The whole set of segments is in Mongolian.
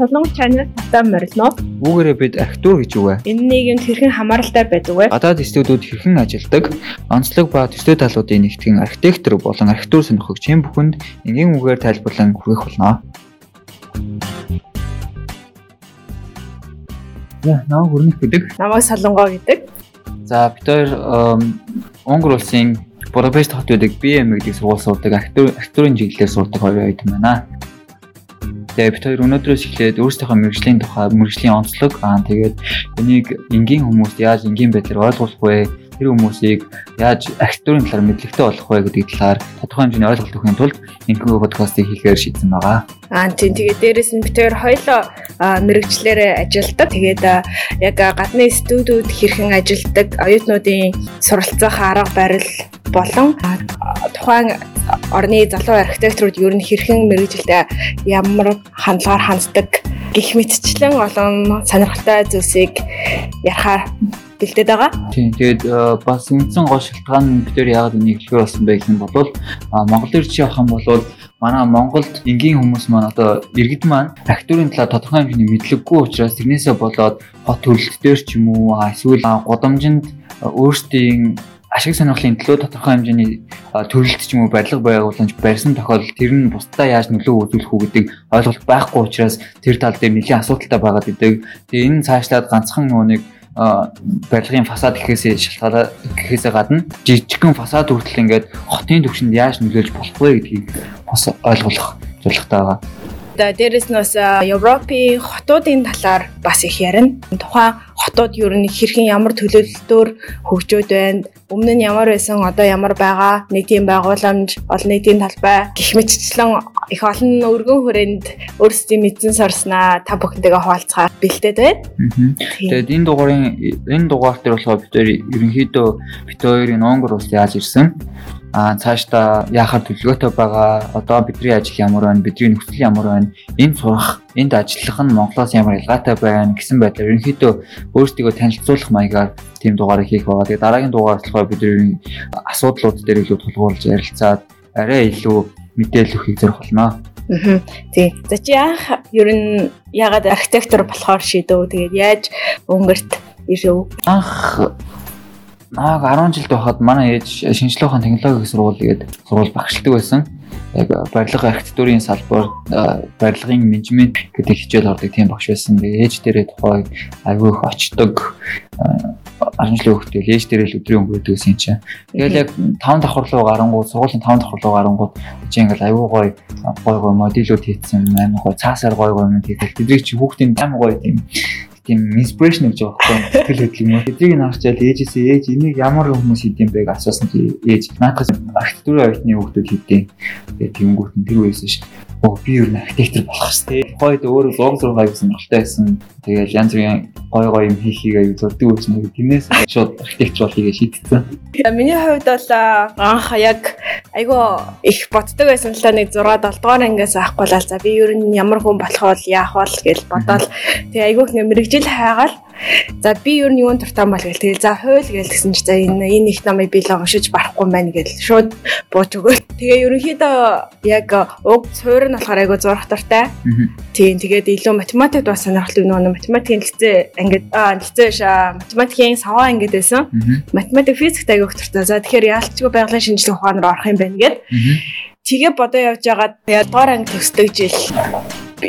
Солонгос channel татаа морилно. Үүгээрээ бид архитектур гэж үгэ. Энэ нийгэмд хэрхэн хамааралтай байдаг вэ? Гадаад студиуд хэрхэн ажилдаг, онцлог ба төстэй талуудын нэгтгэн архитектор болон архитектур сонирхогч юм бүхэнд энгийн үгээр тайлбарлан хүргэх болно. За, намайг хөрнөх гэдэг. Намайг Солонгоо гэдэг. За, бид хоёр Унгар улсын Будапешт хот байдаг BM гэдэг сургууль сурдаг архитектур архитектурын чиглэлээр сурдаг хоёр оюутан байна. Тэгээ бид хоёр өнөөдрөөс эхлээд өөрсдийнхөө мэрэгжлийн тухай мэрэгжлийн онцлог аа тэгээд энийг энгийн хүмүүс яаж энгийн байдлаар ойлгох вэ? Тэр хүмүүсийг яаж архитектурын талаар мэдлэгтэй болох вэ гэдэг талаар тодорхой хэмжээний ойлголт өгөхийн тулд энэхүү подкастыг хийхээр шийдсэн байгаа. Аа тийм тэгээд дээрэс нь бид хоёр хоёлоо мэрэгчлэрээ ажилдаг. Тэгээд яг гадны студиуд хэрхэн ажилдаг, оюутнуудын суралцах арга барил болон тухайн орны залуу архитекторууд ер нь хэрхэн мэрэгжилтэй ямар хандлагаар ханддаг гих мэтчлэн олон сонирхолтой зүйлсийг ярахаар бэлдээд байгаа. Тийм. Тэгээд бас үндсэн гол шалтгаан бид нэр яагаад энийг хэлэхээр болсон бэ гэх юм бол Монгол ирчи авах юм бол манай Монголд энгийн хүмүүс маань одоо иргэд маань архитектурын талаар тодорхой хэмжээний мэдлэггүй учраас тэрнээсээ болоод хот төрөлт дээр ч юм уу эсвэл гудамжинд өөрсдийн ашиг сонирхлын төлөө тодорхой хэмжээний төрөлт ч юм уу барилга байгууламж барьсан тохиолдолд тэр нь бусдаа яаж нөлөө үзүүлэх үү гэдэг ойлголт байхгүй учраас тэр тал дээр нэлийн асуудалтай байгаад идэг. Тэгээ энэ цаашлаад ганцхан нэг барилгын фасад гэхээсээ шалтгаалаад гэхээсээ гадна жижигхэн фасад хүртэл ингээд хотын төвшөнд яаж нөлөөлж болох вэ гэдгийг бас ойлгох зорилготой байгаа. Дээрэс нь бас Европын хотуудын талаар бас их ярина. Тухайн хотууд ер нь хэрхэн ямар төлөвлөлтөөр хөгжөөд байна. Өмнө нь ямар байсан, одоо ямар байгаа, нийтийн байгууламж, олон нийтийн талбай. Гих мэтчлэн их олон өргөн хүрээнд өөрсдийн мэдсэн сорснаа та бүхэнтэйгээ хуваалцахаар бэлдээд байна. Тэгээд энэ дугаарыг энэ дугаар дээр болохоор бид ерөнхийдөө бид хоёрын Монгол улс яаж ирсэн а цаашдаа яахаар төлөвлөгөөтэй байгаа одоо бидний ажил ямар байна бидний нөхцөл ямар байна энэ сурах энд ажиллах нь Монголоос ямар ялгаатай байна гэсэн байдлаар ерөнхийдөө өөрсдийгөө танилцуулах маягаар тийм дугаарыг хийх байгаа. Тэгээ дараагийн дугаар болохоор бидний асуудлууд дээр илүү тулгуурлаж ярилцаад арай илүү мэдээлэл өгөхийг зорих болно. Аа. Тий. За чи яах ер нь ягаад архитектор болохоор шийдэв. Тэгээд яаж өнгөрт ирв? Анх Нааг 10 жил байхад манай ээж шинжлэх ухааны технологийн сургууль гээд сургууль багшилдаг байсан. Яг барилга архитектурын салбар, барилгын менежмент гэдэг хичээл ордог тийм багш байсан. Ээж дээрээ тухай аягүй их очдог. 10 жилийн хөвгтэй ээж дээрээ л өдрийн өнгөрөөдөг гэсэн чинь. Тэгэл яг 5 давхар руу гарангууд, сургуулийн 5 давхар руу гарангууд чи ингээл аягүй гоё гоё гоё модулууд хийсэн, амар гоё цаасаар гоё гоё юм хийгээл. Тэдрийг чи хүүхдийн амар гоё тийм тийм инспирэшн гэж байгаа байхгүй сэтгэл хөдлөл юм. Эдрийг нь харчаал ээжээсээ ээж энийг ямар хүмүүс хийдэм бэ гэж асуусан чи ээж наадхаас архитектурын оюутны хүүхдүүд хийдэг. Тэгээ тэнгуут нь тэр үеэс ш. Оо би юу н архитектор болох хэвчээ. Хойд өөрөө лог зураг гэсэн болтой байсан. Тэгээд янз бүрийн гой гой юм хийхийг аюу зурдаг байсан. Тэрнээс шууд архитектор болохыг шийдсэн. Миний хувьд бол анх яг айгүй их боддог байсан л нэг 6 7 дугаар ангиас авахгүй л за би ер нь ямар хүн болох бол яах бол гэж бодоод тэгээ айгүй их мэрэгжил хайгаал За би ер нь юунд дуртай мал гэл тэгэл за хууль гэл гэсэн чи за энэ энэ их намыг би л уншиж барахгүй байна гэл шууд бууж өгөөл. Тэгээ ерөнхийдөө яг уг цуур нь болохоор айгу зурх дуртай. Тийм тэгээд илүү математикт бас сонирхолтой нөгөө математикийн лицээ ангид аа лицээ шаа математикийн саваа ангид байсан. Математик физикт айгу дуртай. За тэгэхээр яалтчгүй байгалийн шинжилгээ ухаанаар орох юм байна гэд. Тэгээ бодоо явж байгаа. Тэгээд дугаар анги төсдөг жил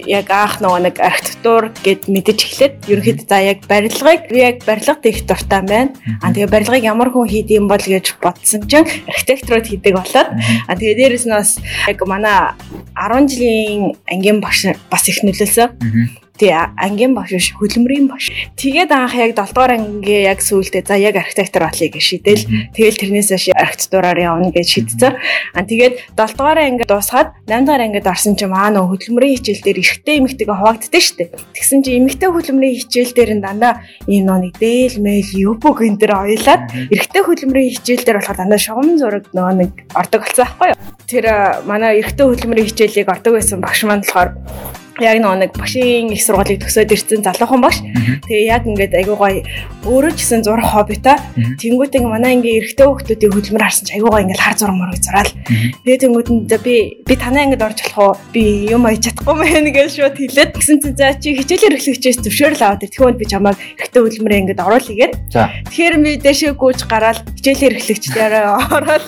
яг аах нөгөө нэг архитектур гэд мэдэж эхлээд ерөнхийдөө за яг барилгыг би яг барилга дэх дуртай байна. А тэгээ барилгыг ямар хүн хийдэм бол гэж бодсон чинь архитекторууд хийдэг болоод а тэгээ дээрэс нь бас яг манай 10 жилийн ангийн багш бас их нөлөөлсөн. Тий ангийн багш биш хөдөлмөрийн багш. Тэгээд анх яг 7 дугаар ангийн яг сүүлдээ за яг архитектор болъё гэж шийдэл. Тэгэл тэрнээс хойш архитектураар явна гэж шийдсэн. А тэгээд 7 дугаар анги дуусгаад 8 дугаар ангид орсон чинь маа нөө хөдөлмөрийн хичээл дээр эрэгтэй эмэгтэйгээ хуваагддаг шүү дээ. Тэгсэн чинь эмэгтэй хөдөлмөрийн хичээл дээр нь дандаа ийм нөө нэг дээл мэйл юбог энэ төр ойлаад эрэгтэй хөдөлмөрийн хичээл дээр болохоор дандаа шугам зураг нөө нэг ордог болсон байхгүй юу? Тэр манай эрэгтэй хөдөлмөрийн хичээлийг ордог байсан багш маань болохоор яг нэг багшийн их сургуулийг төгсөөд ирсэн залуухан багш. Тэгээ яг ингээд айгуу гоё өөрөө ч гэсэн зурх хоббитой. Тэнгүүд ингээ манай ингээ эрэгтэй хүүхдүүдийн хөдөлмөр харсан чи айгуу гоё ингээ хар зураг мөрөг зураал. Тэгээ тэнгүүд нь би би танаа ингээд орж болох уу? Би юм аяж чадахгүй мэн гэж шууд хэлээд гисэн чинь за чи хичээлэр эхлэгчээс зөвшөөрөл аваад тэгвэл би чамайг эрэгтэй хөдөлмөрөө ингээд оруулъя гээд. Тэгэхээр би дэшээ гүйж гараад хичээлэр эхлэгчдээр ороод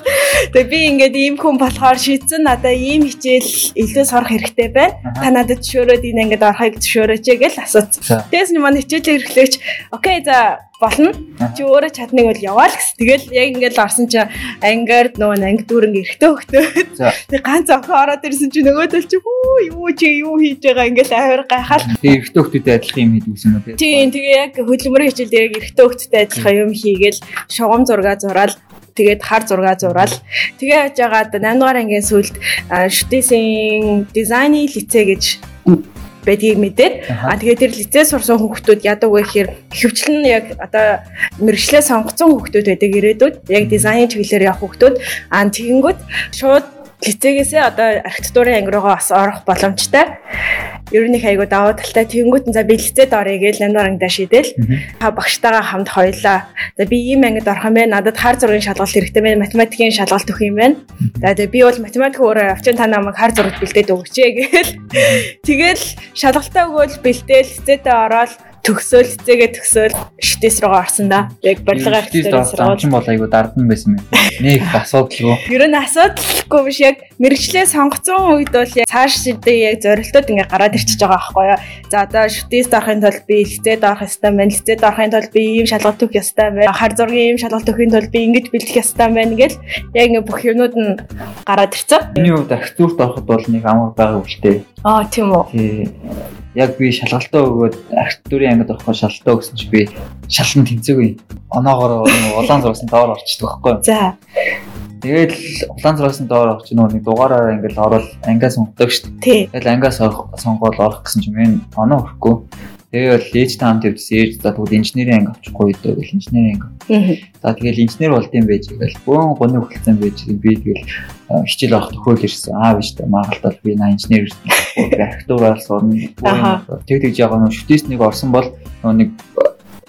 тэгээ би ингээд ийм хүн болохоор шийдсэн надаа ийм хичээл илүү сурах хэрэгтэй байна. Та надад зөвшөөрөөд энэ ингээд орохыг зөвшөөрөөч гэж асуусан. Тэгээс нь манай хичээлээ эрхлэгч окей за болно. Чи өөрөө чадныг бол яваа л гэсэн. Тэгэл яг ингээд орсон чи ангиар нөгөө анги дүүрэн эргэтэй хөхтөөд. Тэг ганц охин ороод ирсэн чи нөгөөдөл чи хүү юу чи юу хийж байгаа ингээд авир гайхаад. Тэг эргэтэй хөхтөдөө адилхан юм хийдэг юм уу те? Тийм тэгээ яг хөдөлмөрийн хичээл дээр эргэтэй хөхтөдөө адилхан юм хийгээл шугам зураг зураал тэгээд хар зураг зураал тэгээ яж байгаа 8 дугаар ангийн сүлд шүтээсийн дизайны лицей гэж байдгийг мэдээд. А тэгээд тэр лицей сурсан хүүхдүүд яадаг вэ гэхээр хөвчлэн яг одоо мэрэгчлээ сонгоцсон хүүхдүүд байдаг ирээдүйд. Яг дизайн чиглэлээр явах хүүхдүүд. А тэгэнгүүт шууд лицейгээсээ одоо архитектурын анги руугаа бас орох боломжтой. Ер нь их айгу даваа талтай тэгэнгүүт за би лицейд орё гэж ландаар ангидаа шийдэл. Та багштайгаа хамт хоёлаа. За би ийм ангид орох юм байна. Надад хар зургийн шалгалт хэрэгтэй байна. Математикийн шалгалт өгөх юм байна. За тэгээ би бол математик өөрөө авчин та намайг хар зурагт бэлдээд өгөөч гээл. Тэгэл шалгалтаа өгөөл бэлдээл лицейдээ ороод төгсөөл хизээгээ төгсөөл шүтээс рүү орсон да. Яг барилга архитектурын сургууль бол айгу дардан байсан юм. Нэг асуудалгүй. Ер нь асуудалгүй биш яг мэрэгчлээ сонгоцсон үед бол яг цааш шидээ яг зорилтууд ингээ гараад ирчихэж байгаа байхгүй юу. За одоо шүтээс орохын тулд би лицейд орох ёстой байна. Лицейд орохын тулд би ийм шалгалт өгөх ёстой байна. Хар зургийн ийм шалгалт өгөхийн тулд би ингэж бэлдэх ёстой байна гэл яг ингээ бүх юмнууд нь гараад ирсэн. Миний хувьд архитектурт ороход бол нэг амар байгаа үлтэй. Аа тийм үү. Тий яг би шалгалтаа өгөөд архитектурын ангид орохоор шалгалтаа өгсөн чи би шалган тэнцээгүй. Оноогоор улаан зурагсан доор орчдөг байхгүй. За. Тэгэл улаан зурагсан доор орч нөгөө нэг дугаараар ингээл ороод ангиас сонгодог шүү дээ. Тэгэл ангиас сонгоод орох гэсэн чинь мен оноо өрөхгүй. Тэгээ бол ээжтэй хамт явдсан ээж за тэгвэл инженерийн анги авчихгүй дөө гэл инженерийн анги. За тэгэл инженер болдсон байж гэл бөөн гоны хөдөлсөн байж би тэгэл хичээл авах төхөөл ирсэн. Аа биш та маргалтал би на инженер архитектураар сурна. Тэг тэгж ягаа нөө шүтээс нэг орсон бол нэг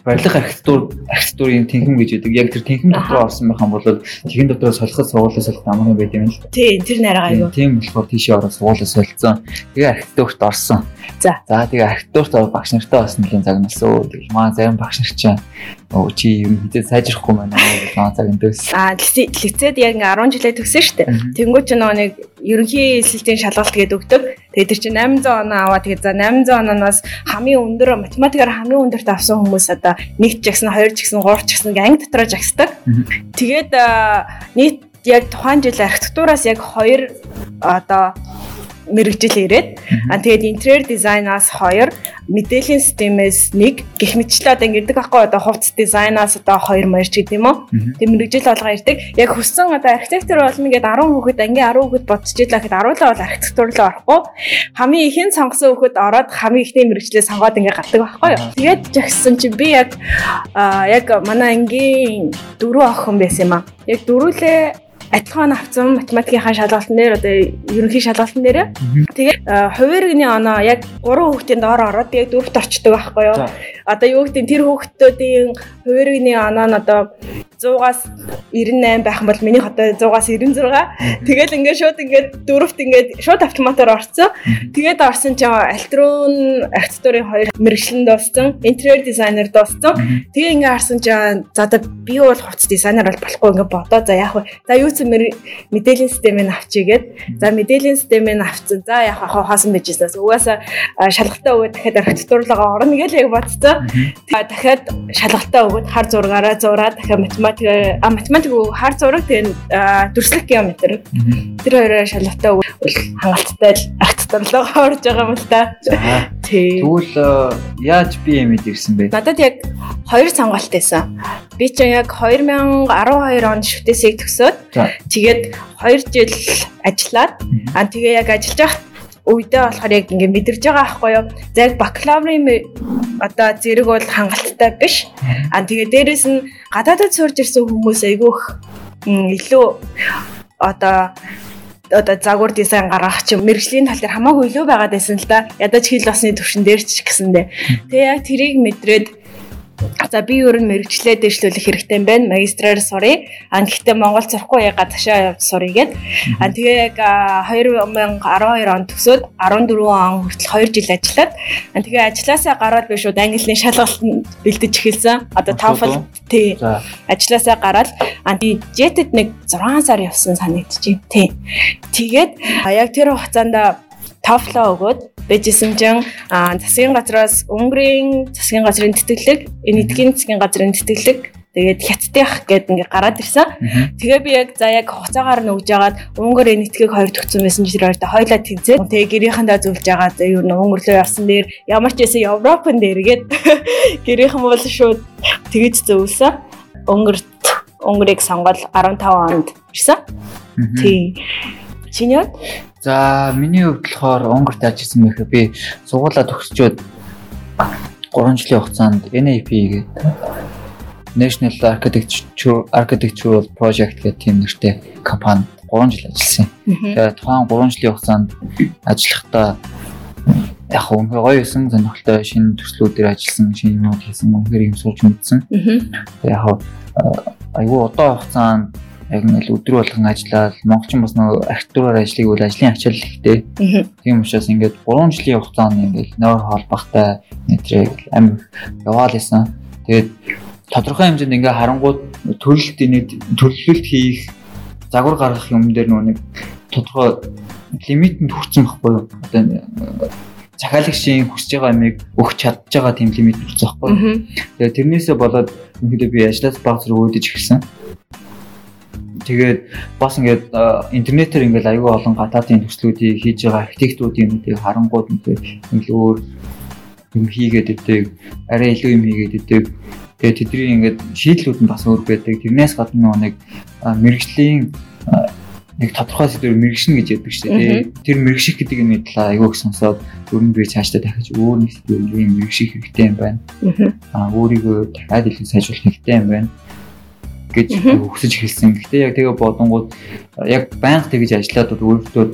барилга архитектур архитектурын тэнхэм гэж байдаг. Яг тэр тэнхэм дотор орсон байх юм бол тэгэн дотор солиход сургуулаа солих амар байт юм л. Тийм, тэр нэраа аюу. Тийм болохоор тийшээ ороод сургуулаа солилцсон. Тэгээ архитектурт орсон. За. За тэгээ архитектурт багш нартай бас нэлийн загналсан. Тэгэл маа зарим багш нар чинь оо чи юм хитэ сайжрахгүй байна гэж наа цаг энэс. Аа лицейд яг ингээ 10 жилээ төгсөн шүү дээ. Тэнгүү чи нөгөө нэг ерөнхий эсэлтийн шалгалт гээд өгдөг. Тэгээ тэр чинь 800 оноо аваа тэгээ за 800 онооноос хамгийн өндөр математикаар хамгийн өндөрт авсан хүмүүс одоо нэгт жагсан, хоёр жагсан, гурав жагсан ингээ анги дотроо жагсдаг. Тэгээд нийт яг тухайн жил архитектураас яг хоёр одоо мэрэгжил ирээд. А тэгээд интерьер дизайнаас 2 мэдээллийн системээс 1 гэх мэтчлээ одоо ингэдэг байхгүй одоо хувцс дизайнаас одоо 2 морь ч гэдэм үү. Тэг мэрэгжил болгоо ирдэг. Яг хүссэн одоо архитектор болно гэдэг 10 хүүхэд ангийн 10 хүүхэд бодчихлаа гэхэд 10 бол архитектур руу орохгүй. Хамгийн ихэн сонгосон хүүхэд ороод хамгийн ихний мэрэгжлээ сонгоод ингээ гардаг байхгүй юу. Тэгээд жагссан чи би яг яг манай ангийн дөрөв охин байсан юм а яг дөрүүлээ адилхан авсан математикийн шалгалтын дээр одоо ерөнхий шалгалтын дээр тэгээд хувааригны оноо яг 3 хүүхдийн доор ороод тэгээд дөрөвт орчдөг байхгүй юу. Одоо юу гэдэг тэр хүүхдүүдийн хувааригны оноо нь одоо 100-аас 98 байх юм бол минийх одоо 100-аас 96. Тэгэл ингээд шууд ингээд дөрөвт ингээд шууд автоматар орцсон. Тэгээд орсон чинь альтрон архитектурын хоёр мэрэгчлэн дууссан, интерьер дизайнер дууссан. Тэгээ ингээд харсан чинь за одоо би бол хувцас дизайнер бол болохгүй ингээд бодоо за яах вэ? За юу ч мэдээллийн системийг авчигээд за мэдээллийн системийг авцсан. За яах вэ? Хаасан байж байснаас угаасаа шалгалтаа өгөөд дахиад архитектурлогоо орно гэж яг бодсон. Дахиад шалгалтаа өгөөд хар зургаараа зураад дахиад математик а математик хар зураг тэгээ дүрслэх геометр. Тэр хоёроо шалгалтаа өгвөл хангалттай архитектурлогоо орж байгаа юм л та. Тэгвэл яаж би юм ирсэн бэ? Надад яг хоёр сонголт байсан. Би ч яг 2012 онд шүтээсийг төгсөөд тэгээд 2 жил ажиллаад аа тэгээ яг ажиллаж байх үедээ болохоор яг ингэ мэдэрж байгаа байхгүй юу. Яг бакалаврын одоо зэрэг бол хангалттай биш. Аа тэгээ дээрэс нь гадаадд сурж ирсэн хүмүүс айгүйх илүү одоо одоо загвар дизайн гаргах ч мэрэгжлийн тал дээр хамаагүй илүү байгаад байсан л да. Ядаж хил басны төвшин дээр ч гэсэндээ. Тэгээ яг тэрийг мэдрээд За би ер нь мэрэгчлээ дэвшлүүлэх хэрэгтэй юм байна. Магистраар сурыг. А гэхдээ Монгол сурахгүй яг гадаашаа сурыг гээд. А тэгээ яг 2012 онд төгсөөд 14 он хүртэл 2 жил ажиллаад а тэгээ ажилласаа гараад би шууд английн шалгалтанд бэлдэж эхэлсэн. Одоо TOEFL тий. Ажилласаа гараад а JET-д нэг 6 сар явсан санагдчих. Тий. Тэгээд яг тэр хугацаанд TOEFL өгөөд Бэжсэн чинь засгийн газраас Унгарын засгийн газрын тэтгэлэг, эдгийн засгийн газрын тэтгэлэг Тэгээд хятадх гээд ингээ гараад ирсэн. Тэгээ би яг за яг хуцаагаар нь өгж агаад Унгар энэ этгийг хоёр төгсөн мессенжер хоёртой хойлоо тэнцээ. Тэгээ гэрийнхандаа зөвлөж агаад юу н Унгар руу явсан дээр ямар ч байсан Европын дээр гээд гэрийнхэн бол шууд тэгэж зөвлөсөн. Унгарт Унгарыг сонгол 15 онд ирсэн. Тий. Чиний За миний хувьд болохоор Унгарт ажилласан байхаа би сургуулаа төгсчөөд 3 жилийн хугацаанд NAP гэдэг National Architecture Architectural Project гэх тийм нэртэй компанид 3 жил ажилласан. Тэгээд тухайн 3 жилийн хугацаанд ажиллахдаа яг үнхээр гоё исэн сонирхолтой шинэ төслүүдээр ажилласан, шинэ юмуд хийсэн, үнхээр юм сууж мэдсэн. Яг айгүй удаан хугацаанд яг нэг өдрө болгон ажиллаад монголчин бас нөгөө архитектураар ажлыг үл ажлын ачаал ихтэй. Тийм учраас ингээд 3 жилийн хугацаанд ингээд нойр холбохтой нэтрэг амь яваал исэн. Тэгээд тодорхой хэмжээнд ингээ харангууд төлөлт энийг төлөлт хийх загвар гаргах юм дээр нөгөө нэг тодорхой лимитэнд хүрсэн байхгүй юу? Одоо захиалагчийн хүсэж байгаа юмыг өгч чадж байгаа тийм лимит хүрсэн байхгүй юу? Тэгээд тэрнээсээ болоод үнэхээр би ажлаас баг зэрэг өөдөж эхэлсэн. Тэгээд бас ингээд интернетээр ингээд аюул олон гадаадын төслүүдийг хийж байгаа архитектуруудын юмыг харангууд ингээд өөр юм хийгээд өгдөг, арай илүү юм хийгээд өгдөг. Тэгээд тэдний ингээд шийдлүүд нь бас өөр байдаг. Тэрнээс гадна нэг мэрэгжлийн нэг тодорхой сэдвээр мэрэгшин гэж яддаг шүү дээ. Тэр мэрэгших гэдэг юм талаа аягүй их сонсоод өрн би цаашдаа дахиж өөр нэг сэдвээр мэрэгших хэрэгтэй юм байна. Аа өөрийгөө дахиад илүү сайжруулах хэрэгтэй юм байна гэж өгсөж эхэлсэн. Гэхдээ яг тэгээ бодонгууд яг байнга тэгж ажиллаад өөртөө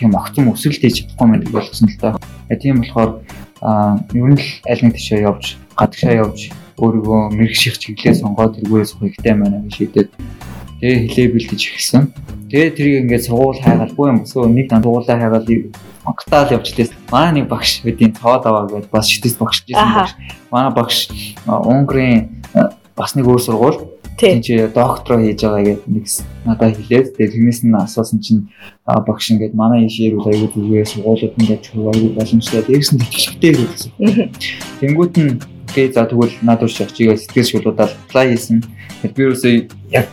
тийм огцом өсвөлт хийж чадахгүй юм шиг болгосон л доо. Тийм болохоор ер нь л аль нэг тишээ явж, гадагшаа явж өөрийгөө мэрэгших чиглэлээ сонгоод тэргүүрээ суух хэрэгтэй байна гэж шийдээд тэгээ хилээ бэлдэж эхэлсэн. Тэгээ тэрийг ингээд сургууль хайгаалгүй юм өсөө нэг дан сургуулаа хайгаал Монголтаа явж лээс манай нэг багш бидний цоод аваа гэдээ бас шидэс багш гэсэн багш. Манай багш Унгарын бас нэг өөр сургууль Тийм чи доктороо хийж байгаа гэдэг нэг надад хэлээд тэгээд тэрнээс нь асуусан чинь багш ингээд манай ишээр үл аягүй зүгээр сургуулиуд ингээд аягүй боломжтой дээрс нь тэтгэлэгтэй гэсэн. Тэнгүүт нь окей за тэгвэл надад урьж чигээ сэтгэл шүлүүдэл аплай хийсэн. Тэгээд би юусоо яг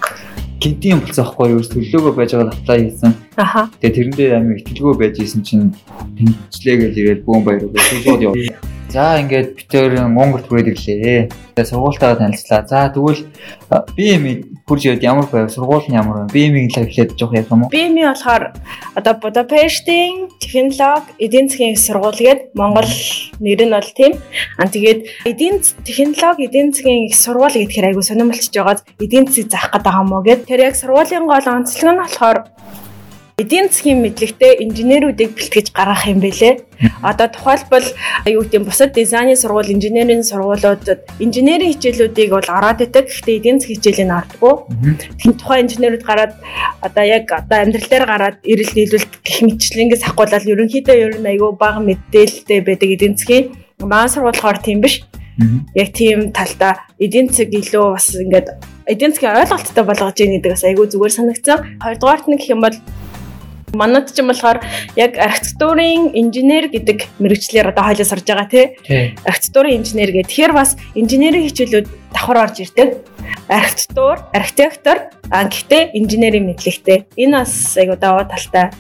гинтийн болцсон байхгүй юу төлөөгөө байж байгаа аплай хийсэн. Аха. Тэгээд тэрэндээ амин итгэлгүй байж исэн чинь тэнцлээ гэж ирээл бүүн баяр өгөө. Шууд яв. За ингээд битээр Монголд хүрээд ирлээ. Тэгээ сургуультайгаа танилцлаа. За тэгвэл юм хурж яваад ямар байв? Сургууль нь ямар вэ? Юм л эхлээд жоох ярих юм уу? Би юм болохоор одоо Будапештийн технологи эдийн засгийн сургууль гээд Монгол нэр нь бол тийм. Аа тэгээд эдийн технологи эдийн засгийн их сургууль гэхээр айгу сонирмолчж байгаад эдийн засгийг заах гэдэг юм уу гээд тэр яг сургуулийн гол онцлог нь болохоор эдийн засгийн мэдлэгтэй инженерүүдийг бэлтгэж гаргах юм бэлээ. Одоо тухайлбал аюу гэдэм бусад дизайны сургууль, инженерийн сургуулиудад инженерийн хичээлүүдийг бол ороод идэг. Гэхдээ эдийн засгийн хичээлийг авдаггүй. Тэгэхээр тухайн инженерүүд гараад одоо яг одоо амьдрал дээр гараад эрэл нийлүүлэлт гэх мэтлэнгээс хахгуулаад ерөнхийдөө ер нь аюу бага мэдээлэлтэй байдаг эдийн засгийн маань сургуулиугаар тийм биш. Яг тийм талдаа эдийн засаг илүү бас ингээд эдийн засгийн ойлголттой болгож ийн гэдэг бас айгүй зүгээр санагцсан. Хоёрдугаарт нь гэх юм бол Манайд ч юм болохоор яг архитектурын инженер гэдэг мэрэгчлэр одоо хойлоо сурж байгаа тий. Архитектурын инженер гэх. Тэгэхээр бас инженерийн хичээлүүд давхар орж ирдэг. Архитектур, архитектор, а гэхдээ инженерийн мэдлэгтэй. Энэ бас айгуу даваа талтай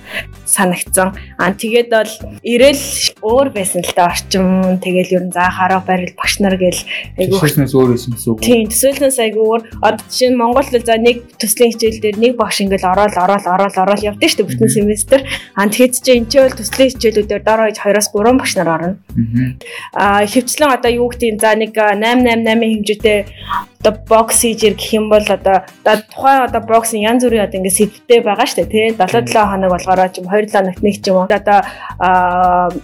санагдсан. Аа тэгээд бол ирээл өөр байсан л та орчим. Тэгэл ер нь заахаараа барил багш нар гэл айгуу төсөлнөөс өөр байсан гэсэн үг. Тийм, төсөлнөөс айгуу өөр. Одоо жишээ нь Монгол за нэг төслийн хичээл дээр нэг багш ингээл ороод ороод ороод ороод явдаг шүү дээ бүтэн семестр. Аа тэгэхэд чи энэ ч бол төслийн хичээлүүдээр дараа 2-оос 3 багш нар орно. Аа хөвчлэн одоо юу гэдэг за нэг 888 хэмжээтэй одоо бокс хийж гэх юм бол одоо тухайн одоо боксын янз бүрийн одоо ингээд сэдвтэй байгаа дээ тий. 7 7 хоног болгороо ч юм 2 7 хоног нэг ч юм уу. Одоо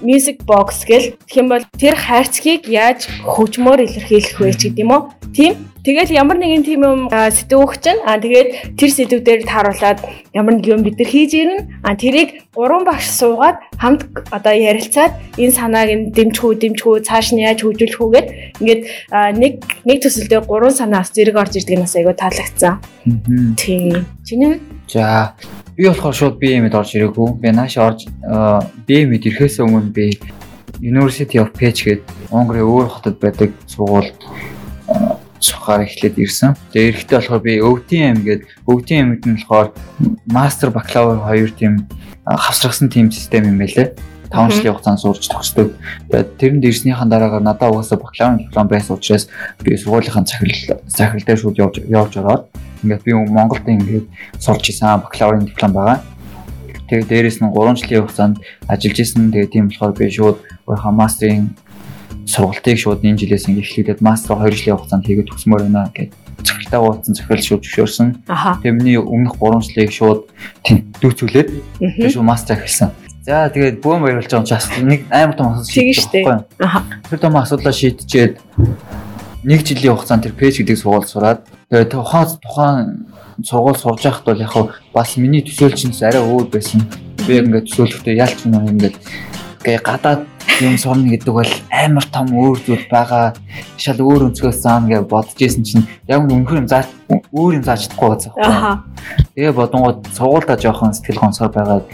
music box гэл гэх юм бол тэр хайрцгийг яаж хөгжмөөр илэрхийлэх вэ ч гэдэг юм уу тийм Тэгэл ямар нэгэн тийм юм өгч чинь аа тэгээд тэр сэдвээр тааруулаад ямар нэг юм бид нар хийж ирнэ. Аа тэрийг гурван багш суугаад хамт одоо ярилцаад энэ санааг нь дэмжих үү, дэмжих үү, цааш нь яаж хөгжүүлэх үү гэд ингээд нэг нэг төсөлдөө гурван санаас зэрэг орж ирдэг нь бас айгүй таалагдсан. Тийм. Чиний За би болохоор шууд BM-д орж ирээгүй. Би наашаа орж BM-д ирэхээс өмнө би University of Page гэдэг Унгарын өөр хотод байдаг сургуульд сухаар эхлээд ирсэн. Тэгээ эрэхтэй болохоор би өвдийн ам гээд өвдийн амьд нь болохоор мастер бакалавр хоёр тийм хавсрагсан тийм систем юм байлээ. 5 жилийн хугацаанд сурч төгсдөг. Тэгээд тэрэнд ирснийхэн дараагаар надад угаасаа бакалаврын диплом байсан учраас би сургуулийнхаа захирал захирал дээр шууд явж явж ороод ингээд би Монголд ингээд сурч исэн бакалаврын диплом байгаа. Тэгээд дээрэс нь 3 жилийн хугацаанд ажиллаж исэн. Тэгээд тийм болохоор би шууд өөрийнхөө мастрын сургалтыг шууд энэ жилээс ингэ эхлүүлээд мастер 2 жилийн хугацаанд хийгээд төгсмөр байна гэд захиралтаа уулзсан захирал шууд зөвшөөрсөн. Тэмний өмнөх 3 жилийг шууд дүүцүүлээд тэгээ шууд мастер эхэлсэн. За тэгээд бөөм баярлж байгаа учраас нэг амар том асуудал байгаа байхгүй. Аха. Тэр том асуудлаа шийдчихэд нэг жилийн хугацаанд тэр пэйж гэдэг сургууль сураад тэгээд тухайн тухайн сургууль сурж байхад бол яг бас миний төсөөлчнээс арай өөр байсан. Би ингээд төсөөлөхдөө ялч юм ингээд гээ гадаад юм сурна гэдэг бол амар том өөр зүйл байгаа. Шал өөр өнцгөөс заана гэж бодож исэн чинь яг үнэхээр юм заа өөр юм зааж чадахгүй байгаа. Тэгээ бодонгууд сургуультай жоохон сэтгэл гонсоор байгаад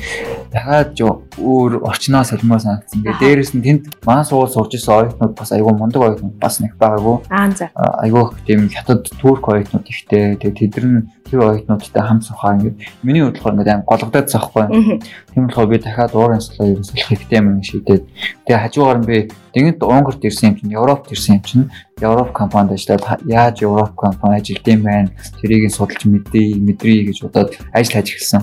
дахиад өөр орчноо солимоо санагдсан. Тэгээ дээрэс нь тэнд маань сургууль сурж исэн оюутнууд бас айгүй мундаг оюутнууд бас нэг байгаагүй. Айгүй тийм хятад турк оюутнууд ихтэй. Тэгээ тэд нар тэр оюутнуудтай хамт сухаа ингээд миний хувьд болохоор ингээд аим гологдоод захгүй. Тийм болохоор би дахиад уурын солио ерөнхийдөө хэрэгтэй юм шийдээд тэгээ хажуугаар нь би Тэгэнт Унгарт ирсэн юм чинь Европт ирсэн юм чинь Европ компанид ажиллаад яаж Европ компани ажилдсан байна тэрийг судалж мэдээ мэдрий гэж бодоод ажил хийж эхэлсэн.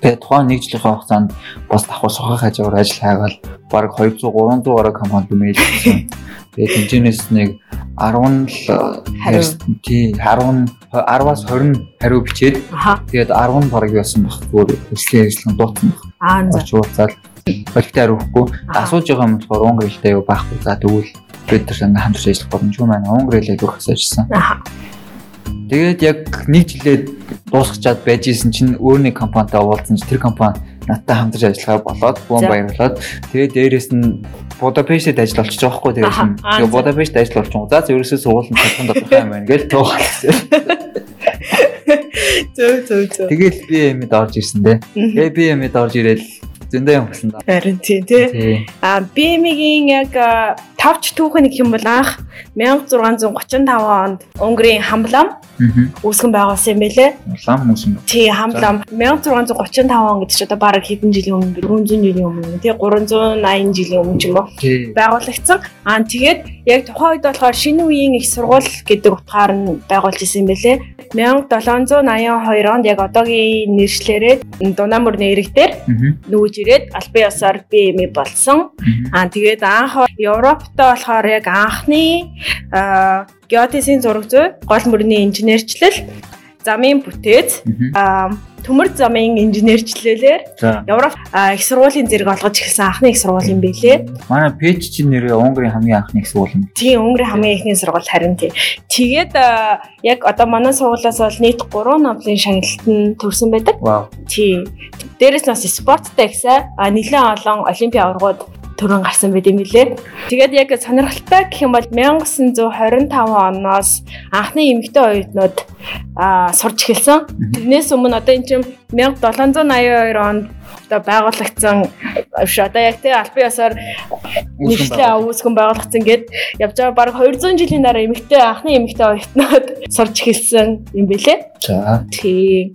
Тэгээд тухайн нэг жилийн хугацаанд бас давхар сухах хажуугаар ажил хайгаал баг 200 300 гаруй компанид мэйл хийсэн. Тэгээд хэмжээнээс нэг 10 л тий 10 10-аас 20 хариу бичээд тэгээд 10 бараг яасан баг зүгээр хүслийн ажиллагаа дуутсан баг. Аа за. Ууцаад Болигтой хариухгүй. Асууж байгаа юм болохоор Унгар хэлтэй юу байхгүй. За тэгвэл бид нар ингээ хамтарч ажиллах боломжгүй маань Унгар хэлээ дөрөх асуужсан. Тэгээд яг нэг жилээ дуусгачаад байж исэн чинь өөр нэг компанитай уулзсан чинь тэр компани надтай хамтарч ажиллахаа болоод бом баярлаад тэгээд дээрэс нь Будапештэд ажил олчих жоохгүй дээрээс нь тэгээ Будапешт ажил олчих. За ерөөсөө сургуулийн цалхан дотох юм байна гэж туугалсан. Зөө зөө зөө. Тэгэл би юмд орж ирсэн дээ. Тэгээ би юмд орж ирээд зөндөө юм болсон да. Харин тийм тий. А BM-ийн яг тавч түүхэн гэх юм бол анх 1635 онд Унгарын хамлам үүсгэн байгуулсан юм байлээ. Хамлам үүсгэн. Тий, хамлам 1635 он гэдэг чинь одоо бараг хэдэн жилийн өмнө 400 жилийн өмнө тий 380 жилийн өмнө ч юм уу байгуулагдсан. Аа тэгээд яг тухайн үед болохоор шинэ үеийн их сургууль гэдэг утгаар нь байгуулж исэн юм байлээ. 1782 онд яг одоогийн нэршлэрээ Дунаа мөрний ирэг дээр нүүж ирээд албан ёсоор BM болсон. Аа тэгээд анх Европтой болохоор яг анхны геодезийн зураг зүй, гол мөрний инженерчлэл, замын бүтээц, төмөр замын инженерчлэлээр Европ их сургуулийн зэрэг олгож эхэлсэн анхны их сургууль юм билээ. Манай пэйж чинь нэрээ Унгарын хамгийн анхны их сургууль юм. Тийм, Унгарын хамгийн ихний сургууль харин тийм. Тэгээд яг одоо манай сургуулиас бол нийт 3 номлын шагналтанд төрсэн байдаг. Тийм. Дээрээс нь бас спорттой ихсаа нэлээд олон олимпийн аваргууд төрөн гарсан байт юм лээ. Тэгээд яг сонирхолтой гэх юм бол 1925 оноос анхны эмэгтэй оюутнууд аа сурч эхэлсэн. Тэрнээс өмнө одоо эн чинь 1782 онд одоо байгуулагдсан биш одоо яг тий албан ёсоор нэгтлээ үүсгэн байгуулагдсан гэд явж байгаа баг 200 жилийн дараа эмэгтэй анхны эмэгтэй оюутнууд сурч эхэлсэн юм бэлээ. За. Тий.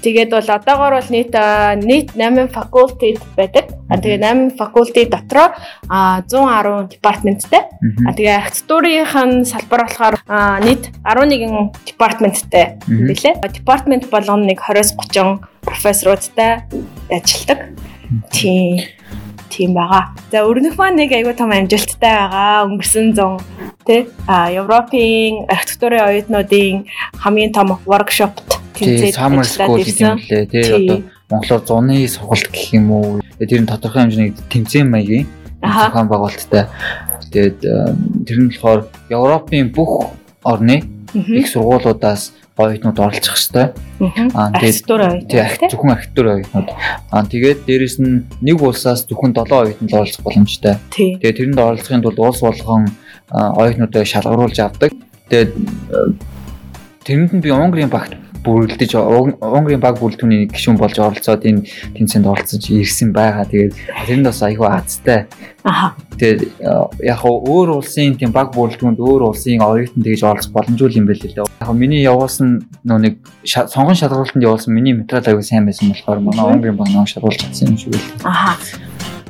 Тэгээд бол одоогоор бол нийт нийт 8 факультет байдаг. А тэгээ 8 факультет дотроо 110 департаменттэй. А тэгээ архитектурын салбар болохоор нийт 11 департаменттэй билээ. Департамент болгоно нэг 20-30 профессоруудтай ажилладаг. Тийм. тийм байгаа. За өрнөх маань нэг айгүй том амжилттай байгаа. Өнгөрсөн 100 тий а Европын архитектурын оюутнуудын хамгийн том workshopт тэнцээд summer school гэдэг юм лээ тий одоо Монголоор зуны сургалт гэх юм уу тэр нь тодорхой хэмжээний тэмцээн маягийн зохион байгуулалттай тэгээд тэр нь болохоор Европын бүх орны их сургуулиудаас оюутнууд оролцох хэвээр. Аа тэгээд зөвхөн архитектур оюутнууд. Аа тэгээд дээрэс нь нэг улсаас зөвхөн 7 оюутнууд оролцох боломжтой. Тэгээд тэрэнд оролцохын тулд улс болгон оюутнуудаа шалгаруулж авдаг. Тэгээд тэрэнд нь би Унгарын багт бүрэлдэж Унгарын баг бүрэлдэхүүний гишүүн болж оролцоод энэ тэмцээнд оролцож ирсэн байгаа. Тэгээд тэрэнд бас айгүй азтай. Аха. Тэгээд яг өөр улсын тийм баг бүрэлдэхүүнд өөр улсын оюутан тэгж оролцох боломжгүй юм байл л дээ. Яг миний явуулсан нөө нэг сонгон шалгуултанд явуулсан миний материал айгүй сайн байсан болохоор манай Унгарын баг нөө шалгуулж чадсан юм шиг байл. Аха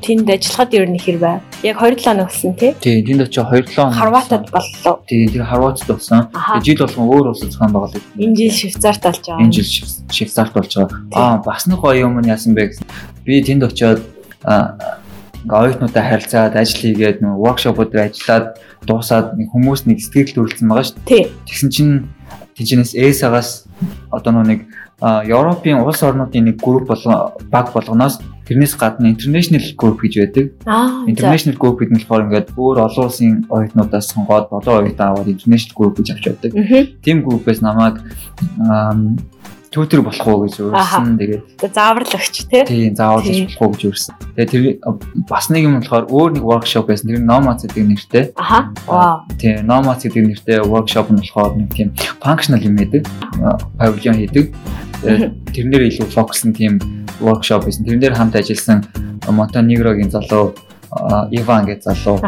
тэнд ажиллахад ер нь хэр байв? Яг 2 7 хоног болсон тий? Тий, тэнд очиж 2 7 хоног. Хорватад боллоо. Тий, тэр Хорватд болсон. Жил болгон өөр улс зохион байгуулалт. Энэ жил Швейцарт болж байгаа. Энэ жил Швейцарт болж байгаа. Аа, бас нэг гоё юм яасан бэ гэсэн. Би тэнд очиод оюутнуудаа харилцаад ажил хийгээд нэг воркшопууд ажиллаад дуусаад хүмүүс нэг сэтгэл төрүүлсэн байгаа шүү. Тэгсэн чинь тэнчнээс ESA-гаас одоо нэг Европын улс орнуудын нэг групп болгон баг болгоноос тэрнээс гадна international group гэж байдаг. International group гэдэг нь болохоор ингээд өөр олон улсын оюутнуудаас сонгоод болоо оюутан аваад international group гэж авч явдаг. Тим группээс намайг тьютер болох уу гэж өөрсөн. Тэгээд заавар л өгч тий. Тийм, заавар л болох уу гэж өөрсөн. Тэгээд тэр бас нэг юм болохоор өөр нэг workshop байсан. Тэр Nomads гэдэг нэртэй. Аха. Вау. Тийм, Nomads гэдэг нэртэй workshop нь болохоор нэг тийм functional юм байдаг. Павильон хийдэг. Тэрнээр илүү фокус нь тийм workshop байсан. Тэрнээр хамт ажилласан Монтенегрогийн залуу Иван гэж залуу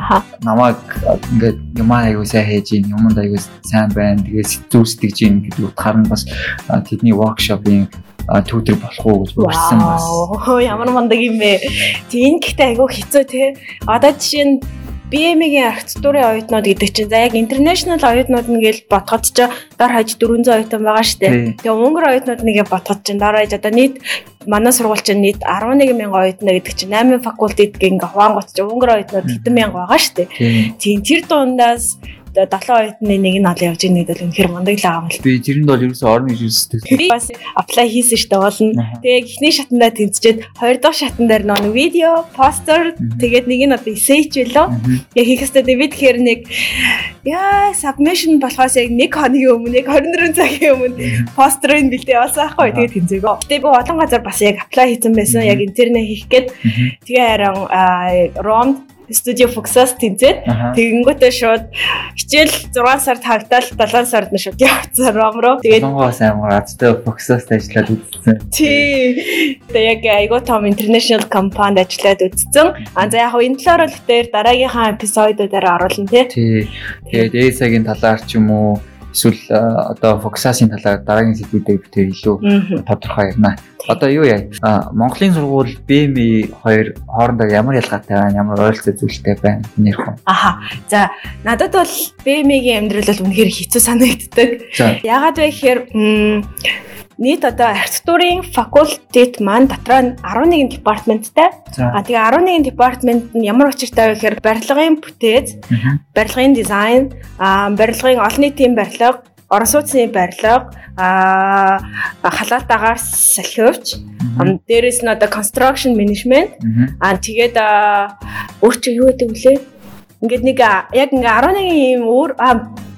намайг ингээд юмаа аягүй сайн хийж ийн юмд аягүй сайн байна. Тэгээд зүг сэтгэж ийн гэдэг утгаар нь бас тэдний workshop-ийн түүдэр болох уу гэж урьсан бас. Ямар мундаг юм бэ. Тийм гэхдээ аягүй хэцүү те. Одоо жишээ нь BM-ийн архитектурын оюутнууд гэдэг чинь за яг international оюутнууд нь гээл ботход ч дор хаяж 400 оюутан байгаа шүү дээ. Тэгээ Унгар оюутнууд нэгэ ботход чинь дор хаяж одоо нийт манай сургууль чинь нийт 11 мянган оюутан гэдэг чинь 8 факультет гэнг хуваангууд чинь Унгар оюутнууд хэдэн мянга байгаа шүү дээ. Тийм тэр дундаас 7 оюутны нэг нь олон явж байгаа гэдэг үнэхэр мундаг л байгаа юм л. Би тэрэнд бол ерөөсөө орно гэж үздэг. Би бас apply хийсэн штэ болно. Тэгээ эхний шатандаа тэнцчихэд хоёр дахь шатан дээр нэг видео, постэр тэгээд нэг нь одоо эсэйч байлоо. Яг хийх хэвээр би тэгэхээр нэг яа submission болохоос яг 1 хоногийн өмнө яг 24 цагийн өмнө постерыг бэлдээ явуулсан байхгүй тэгээд тэнцээгөө. Тэгээ би олон газар бас яг apply хийсэн байсан. Яг интернет хийх гээд тэгээ харин Ромд студио Фоксоос тэнцээд тэгэнгүүтээ шууд хичээл 6 сард хавтал 7 сард нь шууд явцсан ром руу. Тэгээд Монгоос амар азтай Фоксоос ажиллаад үзсэн. Тий. Тэгээд яг айгуу том интернэшнл компанид ажиллаад үзсэн. А за яг энэ талаар бол дээр дараагийнхаа эпизодуудаар оруулна тий. Тий. Тэгээд ESA-гийн талаар ч юм уу эсвэл одоо Фоксасын талаар дараагийн сэдвүүдээр бид илүү тодорхой ярина. Одоо юу яа? Монголын сургууль БМ хоёр хоорондоо ямар ялгаатай байна? Ямар ойролцоо зүйлтэй байна? Нэр хүн. Аха. За, надад бол БМ-ийн амьдрал бол үнэхээр хэцүү санагддаг. Яагаад вэ гэхээр нийт одоо архитектурын факультет маань дотроо 11 департаменттай. А тэгээ 11 департамент нь ямар учиртай вэ гэхээр барилгын бүтээц, барилгын дизайн, барилгын олон нийтийн барилга, орон сууцны барилга, халаат агаар салхивч, дээрэс нь одоо construction management, а тэгээд өөр чи юу гэдэг вүлээ? Ингээд нэг яг ингээ 11 юм өөр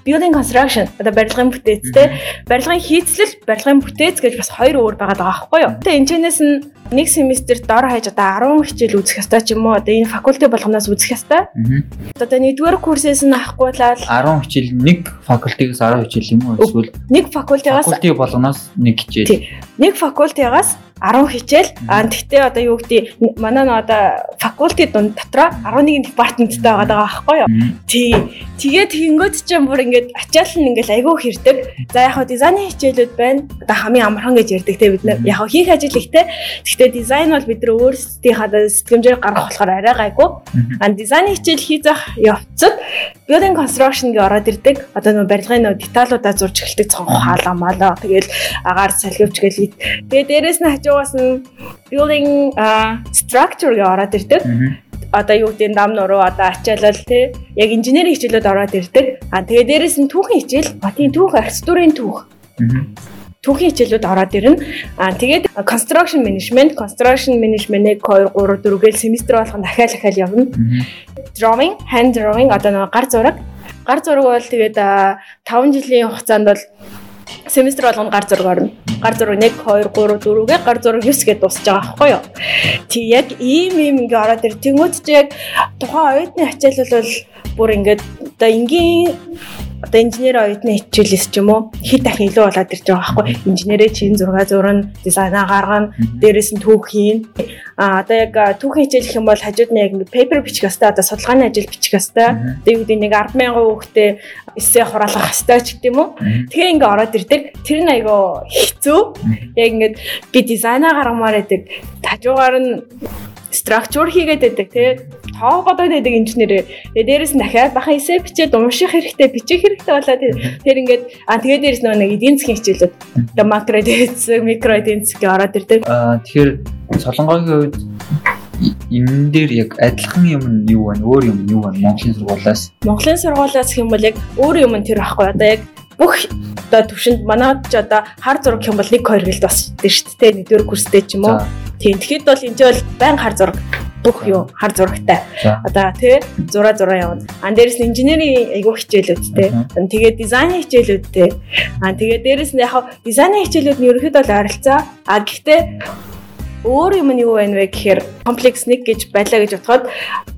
building construction одоо барилгын бүтээц те барилгын хийцлэл барилгын бүтээц гэж бас хоёр өөр байгаа даа байхгүй юу. Тэгээ энэ чэнэс нь нэг семестр дор хаяж одоо 10 хичээл үзэх ёстой ч юм уу одоо энэ факультет болгоноос үзэх ёстой. Одоо нэгдүгээр курсээс нь авахгүй лал 10 хичээл нэг факультетээс 10 хичээл юм уу эсвэл нэг факультетаас факультет болгоноос нэг хичээл. Нэг факультетаас 10 хичээл. А тэгтээ одоо юу гэдэг манай нөө одоо факультет дунд дотроо 11 департаменттай байгаа даа байхгүй юу? Тий. Тэгээд тэгэнгүүт чинь бүр ингээд ачаал нь ингээд айгүй хэрдэг. За яг хаа дизайны хичээлүүд байна. Одоо хамгийн амархан гэж ярьдаг те бид нар. Яг хаа хийх ажил ихтэй. Гэхдээ дизайн бол бид нар өөрсдийнхээ сэтгэмжээр гаргах болохоор арай гайгүй. А дизайны хичээл хийх явцад building construction гээ ороод ирдэг. Одоо нөө барилгын нөө деталуудаа зурж эхэлдэг цонх хаалаа малаа. Тэгээл агаар салхивч гэлээ. Тэгээ дээрэс нь хажуугаас нь building structure гээ ороод ирдэг. Одоо юу гэдэг дам нуруу одоо ачаалал тий яг инженерийн хичээлүүд ороод ирдэг. А тэгээ дээрэс нь түүхэн хичээл, батын түүх, архитектурын түүх түүхийн хичээлүүд ороод ирнэ. Аа тэгээд construction management, construction management-ийг 2 3 4 гээл семестр болгоно дахиад дахиад явна. Drawing, hand drawing одоо нэг гар зураг. Гар зураг бол тэгээд 5 жилийн хугацаанд бол семестр болгоно гар зураг орно. Гар зураг 1 2 3 4гээ гар зураг 9 гэдээ дуусч байгаа байхгүй юу? Тэг яг ийм ийм ингээ ороод ир. Тэнгүүд чи яг тухайн оюутны хичээл бол бүр ингээд одоо энгийн одоо инженер оюутны хичээлээс ч юм уу хит дахин илүү болоод ирж байгаа байхгүй. Инженерээ чин 6 зурна дизайнаа гаргана дээрэс нь түүх хийн. А одоо яг түүхийн хичээл гэх юм бол хажууд нь яг пейпер бичих хэвээр одоо судалгааны ажил бичих хэвээр тэгээд үүдээ нэг 100000 хүүхдээ эссе хураалгах хэвээр ч гэдэм үү. Тэгээ ингээ ороод ирдэг. Тэр нь айгаа хэцүү. Яг ингээд би дизайнаа гаргамаар байдаг. Хажуугаар нь structure хийгээд байдаг тий тоо бодоод байдаг инженерээ тэгээ дээрэс нь дахиад бахан эсэ бичээд унших хэрэгтэй бичих хэрэгтэй болоо тэр ингээд а тэгээ дээрэс нөгөө нэг эдийн засгийн хичээлүүд одоо макро эдийн засаг микро эдийн засаг ороод ирдэг а тэгэхээр солонгогийн хувьд энэ дээр яг адилхан юм нь юу вэ? Өөр юм юу вэ? Монголын сургуулиас. Монголын сургуулиас юм бол яг өөр юм нь тэр байхгүй. Одоо яг бүх одоо төвшөнд манайд ч одоо хар зураг юм бол 1 2 гэлд бас дээ шүү дээ. Нэгдүгээр курстэй ч юм уу. Тийм. Тэгэхэд бол энэ бол байн хар зураг бүх юу хар зурагтай. Одоо тий зураа зураа явна. Ан дээрэс нь инженерийн айгуу хичээлүүдтэй. Тэгээд дизайны хичээлүүдтэй. А тэгээд дээрэс нь яг дизайны хичээлүүд нь ерөөхдөө л ойролцоо. А гэхдээ өөр юм нь юу байна вэ гэхээр комплекс 1 гэж байлаа гэж бодоход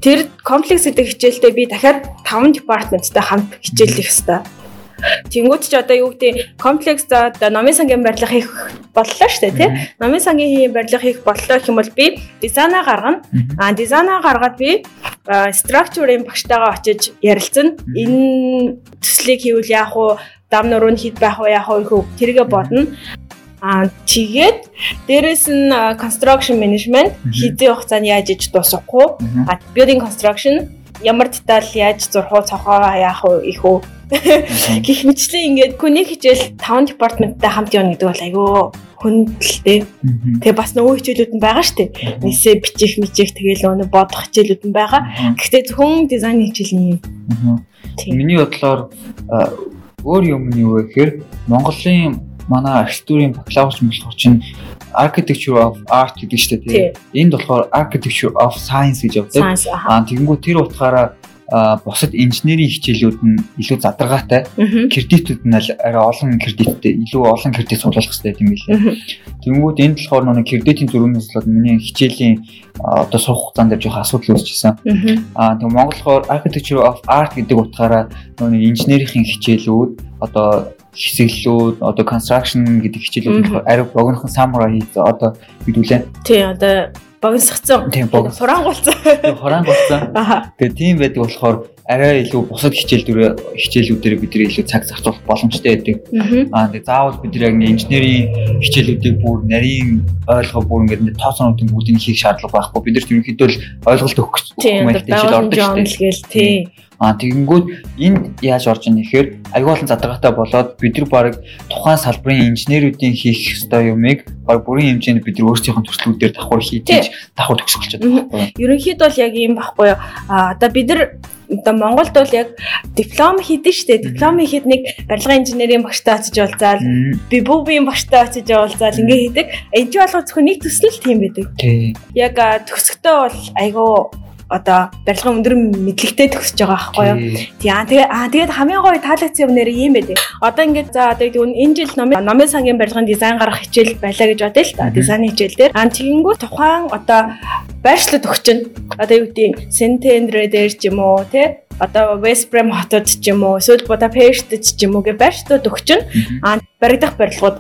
тэр комплекс гэдэг хичээлдээ би дахиад 5 департаменттай хамт хичээлэх ёстой. Тэнгүүд ч одоо юу гэдэг комплекс за одоо номын сангийн барилга хийх боллоо шүү дээ тий. Номын сангийн барилга хийх боллоо гэх юм бол би дизайнаа гаргана. А дизайнаа гаргаад би structure-ийн багштайгаа очиж ярилцсан. Энэ төслийг хийвэл яах вэ? Дам нуруу нь хэд байх вэ? Яах вэ? Тэргээ бодно. Аа тэгээд дээрэс нь construction management хийзээ хугацаанд яаж иж дуусгахгүй. А building construction ямар деталь яаж зурх уу, цохоо яах вэ? Их үү? Гэх мэтлээ ингээд хүний хичээл 5 департаменттай хамт явна гэдэг бол айгүй хүндлээ. Тэгээ бас нөгөө хичээлүүд нь байгаа шүү дээ. Нисээ бичих мичих тэгээл нөгөө бодох хичээлүүд нь байгаа. Гэхдээ зөвхөн дизайн хичээл юм. Миний бодлоор өөр юм нь юу вэ гэхээр Монголын манай архитектурын бакалаврч болох чинь architecture of art гэдэг шүү дээ. Энд болохоор architecture of science гэж явдаг. Аа тэгэнгүүт тэр утгаараа бусад инженерийн хичээлүүд нь илүү задаргаатай. Кредитүүд нь арай олон кредиттэй, илүү олон кредит суулгах хэрэгтэй юм билээ. Тэнгүүд энд болохоор нэг кредитийн зөрүүнээс болоод миний хичээлийн одоо сурах хугацаанд дээр жоох асуудал үүсчихсэн. Аа тэг Монгол болохоор Architecture of Art гэдэг утгаараа нэг инженерийн хичээлүүд одоо хэсэглүүд одоо construction гэдэг хичээлүүд арай богинохон самурай хийх одоо бидүүлээ. Тий одоо богиносгцсан. Тийм богинос. Хураангуулсан. Хураангуулсан. Тэгээ тийм байдаг болохоор арай илүү бусад хичээлдүүрээ хичээлүүдээр бид нэр илүү цаг зарцуулах боломжтой байдаг. Аа тэгээ заавал бид яг инженерийн хичээлүүдийг бүр нарийн ойлгоо бүр ингээд тооцоонуудын бүгдийг хийх шаардлага байхгүй. Бид нар ерөнхийдөө л ойлголт өгөх юмтай хичээл ордог шүү дээ. Тийм. Аа тэгэнгүүт энд яаж орж ийн гэхээр аюул болон задгатай болоод бид нар баг тухайн салбарын инженерүүдийн хийх ёстой юмыг баг бүрийн хэмжээнд бид нар өөрсдийнхөө төслүүдээр давхар хийж давхар төгсгөлчод байгаа байхгүй юу. Ерөнхийд бол яг ийм байхгүй юу. Аа одоо бид нар одоо Монголд бол яг диплом хийдэн штэ. Диплом хийхэд нэг барилгын инженерийн багштай очиж уулзаал, би бүүбийн багштай очиж уулзаал ингээ хийдэг. Энд чинь болохоор зөвхөн нэг төсөл тийм байдаг. Яг төгсгтөө бол айгүй одоо барилгын өндөр мэдлэгтэй төгсөж байгаа байхгүй юу. Тий аа тэгээ аа тэгээд хамгийн гоё таалагдсан юм нэр юм байдаг. Одоо ингээд за одоо энэ жил номын номын сангийн барилгын дизайн гаргах хичээл байлаа гэж бодъё л та. Дизайны хичээл дээр. Аа тэгэнгүү тухайн одоо байршлууд өгчин. Одоо юу гэдэг Сентендре дээр ч юм уу тий одоо Вестбрэм хотод ч юм уу эсвэл Будапешт ч юм уу гэ байршлууд өгчин. Аа баригдах барилгууд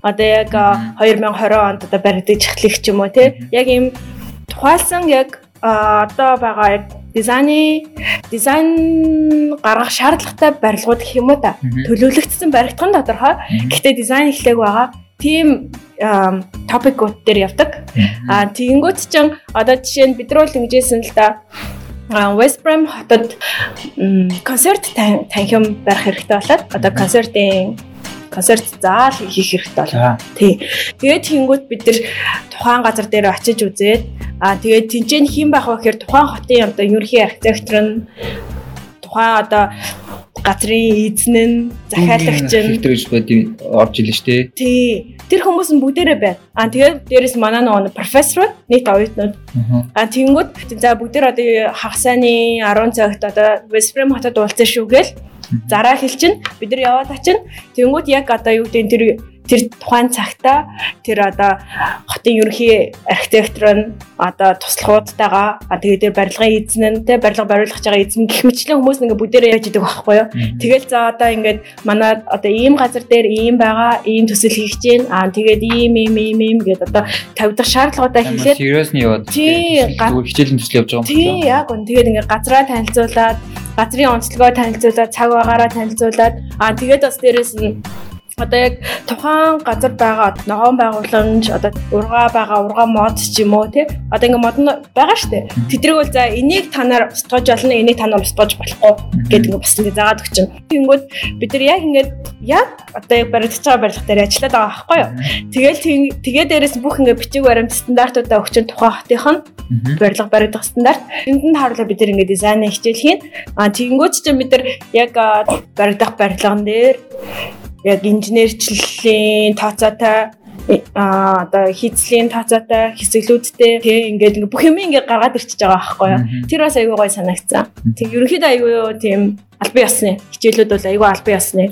одоо яг 2020 онд одоо баригдаж эхлэх ч юм уу тий яг ийм тухайлсан яг одоо байгаа дизайны дизайн гаргах шаардлагатай барилгууд гэх юм уу та төлөвлөгдсөн баригдах нь тодорхой. Гэхдээ дизайн эхлэх байгаа. Тийм топикууд дээр явдаг. Аа тэгэнгүүт чинь одоо жишээ нь бид нар л ингэжсэн л да Westbram хотод концерт танхим барих хэрэгтэй болоод одоо концертын концерт заал хийх хэрэгтэй бол. Тий. Тэгээд хийнгүүт бид нар тухайн газар дээр очиж үзээд аа тэгээд тэнцэн хэн байх вэ гэхээр тухайн хотын одоо ерөнхий архитектор нь тухайн одоо газрын эзэн нь захиалагч нь байдгийг орж илэн штэ. Тий. Тэр хүмүүс нь бүгдээрээ байна. Аа тэгээд дээрэс манай нөгөө профессор нийт оюутнууд. Аа тэгэнгүүт за бүгдээр одоо хагас сайны 10 цагт одоо Вестфрем хотод уулзсан шүү гээл зараа хэлчин бид нар яваад ачин. Тэгэнгүүт яг одоо юу гэдэг тэр тэр тухайн цагта тэр одоо хотын ерөнхий архитектор нь одоо туслахуудтайгаа тэгээд тэр барилгын эзэн нь тэ барилга бариулах байгаа эзэн гэх мэтлэн хүмүүс ингээ бүгдээрээ яаж идэг байхгүй юу. Тэгэл за одоо ингээд манай одоо ийм газар дээр ийм байгаа ийм төсөл хийх гэж байна. А тэгээд ийм ийм ийм ийм гэдэг одоо тавьдах шаардлагуудаа хэлээд сериусны яваад зүгээр хичээлийн төсөл явж байгаа юм. Тий яг гон тэгээд ингээ газраа танилцуулаад газрын онцлогоо танилцуулаад цаг байгаараа танилцуулаад а тэгээд бас дээрэс нь одоо яг тухайн газар байгаа ногоон байгууламж одоо ургаа байгаа ургаа мод ч юм уу тий? Одоо ингээ мод байгаа штэ. Тэдрэг бол за энийг та нар устгаж болно энийг та нар устгаж болохгүй гэдэг ингээ бас ингээ заагаад өгч чинь тэгэнгүүт бид нар яг ингээ яг одоо яг баригдаж байгаа барилга дээр ажиллаад байгаа байхгүй юу? Тэгэл тэгээ дээрээс бүх ингээ бичиг баримт стандартуудаа өгч чинь тухайн хотынх нь барилга баригдах стандарт энд нь харуулаад бид нар ингээ дизайн хичээл хийн а тэгэнгүүт чинь бид нар яг баригдах барилган дээр яг инженерчлэлийн тооцоотой а одоо хийцлийн тооцоотой хэсэглүүдтэй тий ингээд ингээ бүх юм ингээ гаргаад ирчихэж байгаа байхгүй юу. Тэр бас аюу гой санагцсан. Тэг ерөнхийдөө аюу тийм албан ёсны хичээлүүд бол аюу албан ёсны.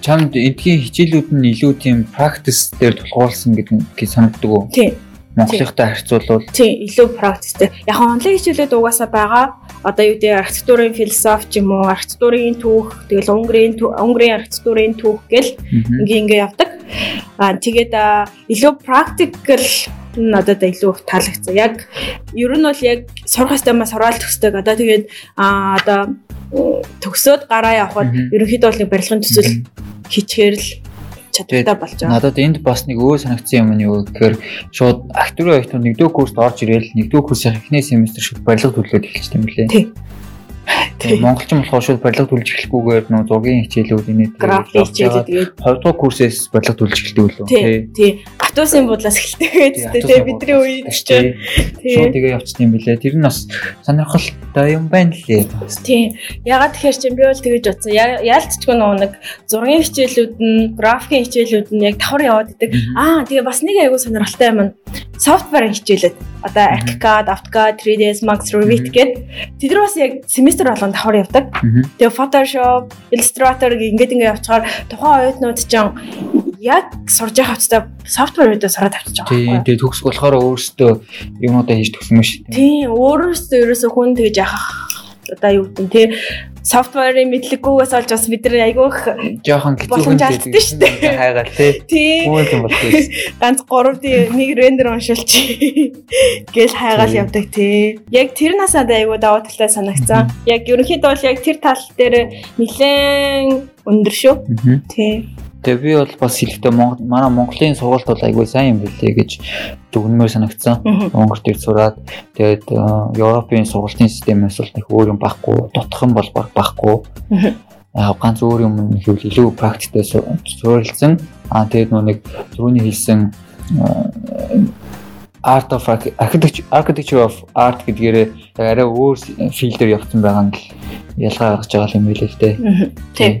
Чамд эдгийн хичээлүүд нь илүү тийм практис дээр тулгуурласан гэдэг санагддаг уу? Тий. Монголынхтай харьцуулбал тий илүү практистэй. Яг онлайн хичээлүүд угаасаа байгаа одоо юу гэдэг архитектурын философи ч юм уу архитектурын түүх тэгэл Унгарын Унгарын архитектурын түүх гэл ингээ ингээ явдаг. Аа тэгээд илүү practical надад илүү таалагдсан. Яг ер нь бол яг сурах системаа сураал төгсдөг. Одоо тэгээд аа одоо төгсөөд гараа явхад ерөнхийдөө бол нэг барилгын төсөл хийчихээр л чадвартай болж байгаа. Надад энд бас нэг өөр санагдсан юм нь юу гэхээр шууд актерын оюутнууд нэгдүгээр курст орж ирээл нэгдүгээр курсын эхний семестр шууд барилга төлөвлөд эхэлчихсэн юм лээ. Тийм. Монголчин болохоор шууд барилга төлж эхлэхгүйгээр нөө зургийн хичээлүүд инээд график хичээлүүд тэгээд 2 дугаар курсээс барилга төлж эхэлдэг үлээ. Тий. Тий. Автобусын буудлаас эхэлдэг гэдэг тий бидний үед ч тий. Шууд тэгээ явчихсан юм билээ. Тэр нь бас сонирхолтой юм байна лээ. Тий. Ягаад тэгэхээр чинь би бол тэгэж утсан. Яалтчгүй нөө нэг зургийн хичээлүүд нь, графикийн хичээлүүд нь яг давхар яваад идэг. Аа тэгээ бас нэг айгүй сонирхолтой юм нь софтверын хичээлээд одоо ArchiCAD, AutoCAD, 3ds Max, Revit гэдэг тэд нар бас яг семестр болгон давхар явдаг. Тэгээ Photoshop, Illustrator ингээд ингээд явчихаар тухайн оюутнууд ч яг сурж байгаа хувцастай софтвер үүдээ сураад авчиж байгаа. Тийм. Тэгээ төгсөх болохоор өөрөөсөө юмудаа хийж төгсөн дээ. Тийм. Өөрөөсөө ерөөсөө хүн тэгж яхах одоо юу гэдэг тий софтверын мэдлэггүйгээс олж бас бид нар айгүйх жоохон хэцүү гэдэг шүү дээ. Хайгаал тий. Хүмүүс юм болчих. Ганц 3D нэг рендер уншилчих гэл хайгаал явдаг тий. Яг тэр насаад айгүй даваа талтай санагцсан. Яг ерөнхийдөө бол яг тэр тал дээр нэлээд өндөр шүү. Тий. Тэгээ би бол бас хэлэхдээ манай Монголын сургалт бол айгүй сайн юм билээ гэж дүгнмээр санагдсан. Монгол дээр сураад тэгээд э, Европын сургалтын системээс бол нэг өөр юм байхгүй, дутхан бол байхгүй. Яг ганц өөр юм хэвэл илүү практиктэй суурилсан. Аа тэгээд нэг түрүүний хэлсэн э, art of architecture architecture of art гэдгээрээ арай өөр филдээр явсан байгаа нь ялгаа гаргаж байгаа юм билээ л дээ. Тийм.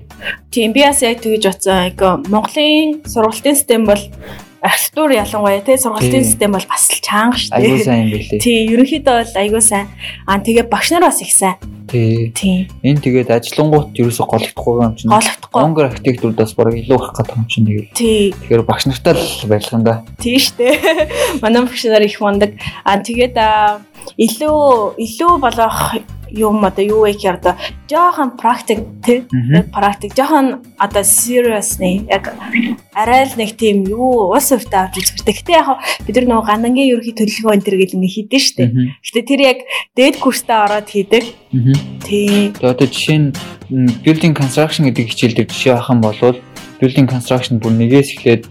Тийм би бас яг тэгэж бодсон. Яг Монголын сургалтын систем бол архитектур ялангуяа тий сургалтын систем бол бас л чанга шүү дээ. Айгуу сайн юм билээ. Тий, ерөнхийдөө бол айгуу сайн. Аа тэгээ багш нар бас их сайн. Тий. Тий. Энэ тэгээд ажиллангуут ерөөсө голөгдохгүй юм чинь. Голөгдохгүй. Монгол архитектурдаас бараг илүү их гэх юм чинь тэгэл. Тий. Тэгэхээр багш нартай л барилга юм да. Тий штэ. Манай багш нар их мундаг. Аа тэгээд илүү илүү болох юм одоо юу вэ гэхээр одоо жоохон практик тий практик жоохон одоо serious нэг яг арай л нэг тийм юу ус өвтө авч үзэрдэг. Гэтэ яг бид нар нөгөө гандангийн ерөнхий төлөвлөгөө энэ төр гэл ингэ хийдэж штэ. Гэтэ тэр яг дээд курстаа ороод хийдэг. Тий. Тэгээ одоо жишээ нь building construction гэдэг хичээл дээр жишээ авах юм бол building construction бүр нэгээс эхлээд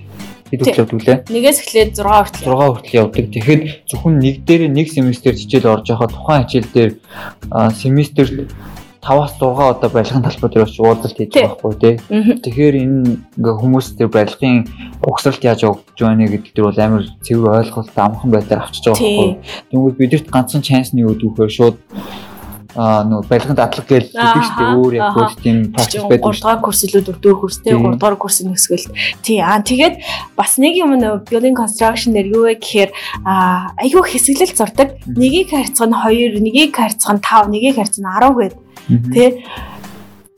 хэд хүртэл явдаг лээ? Нэгээс эхлээд 6 хүртэл. 6 хүртэл явдаг. Тэгэхэд зөвхөн нэг дээр нэг семестр хичээл орж байхад тухайн хичээл дээр семестр 5-аас 6 одоо барилгын талбай дээр уулзалт хийж байгаа байхгүй тий. Тэгэхээр энэ ингээ хүмүүс тэр барилгын угсралт яаж явагдаж байна гэдэг дээр бол амар цэвэр ойлголт амхан байдлаар авчиж байгаа байхгүй. Тэгвэл бидэрт ганцхан chance нь юу гэдэг вэ шууд а нөө барилгын дадлаг гэж хэлдэг шүү дээ өөр яг бүр тийм практик байдаг. 3 дугаар курс илүү 4 дугаар курс тий 3 дугаар курсын өсгөл. Тий аа тэгээд бас нэг юм нөө building construction дээр юу вэ гэхээр а айгүй хэсэглэл зурдаг. Нэгийг харьцах нь 2, нэгийг харьцах нь 5, нэгийг харьцах нь 10 гэдэг. Тий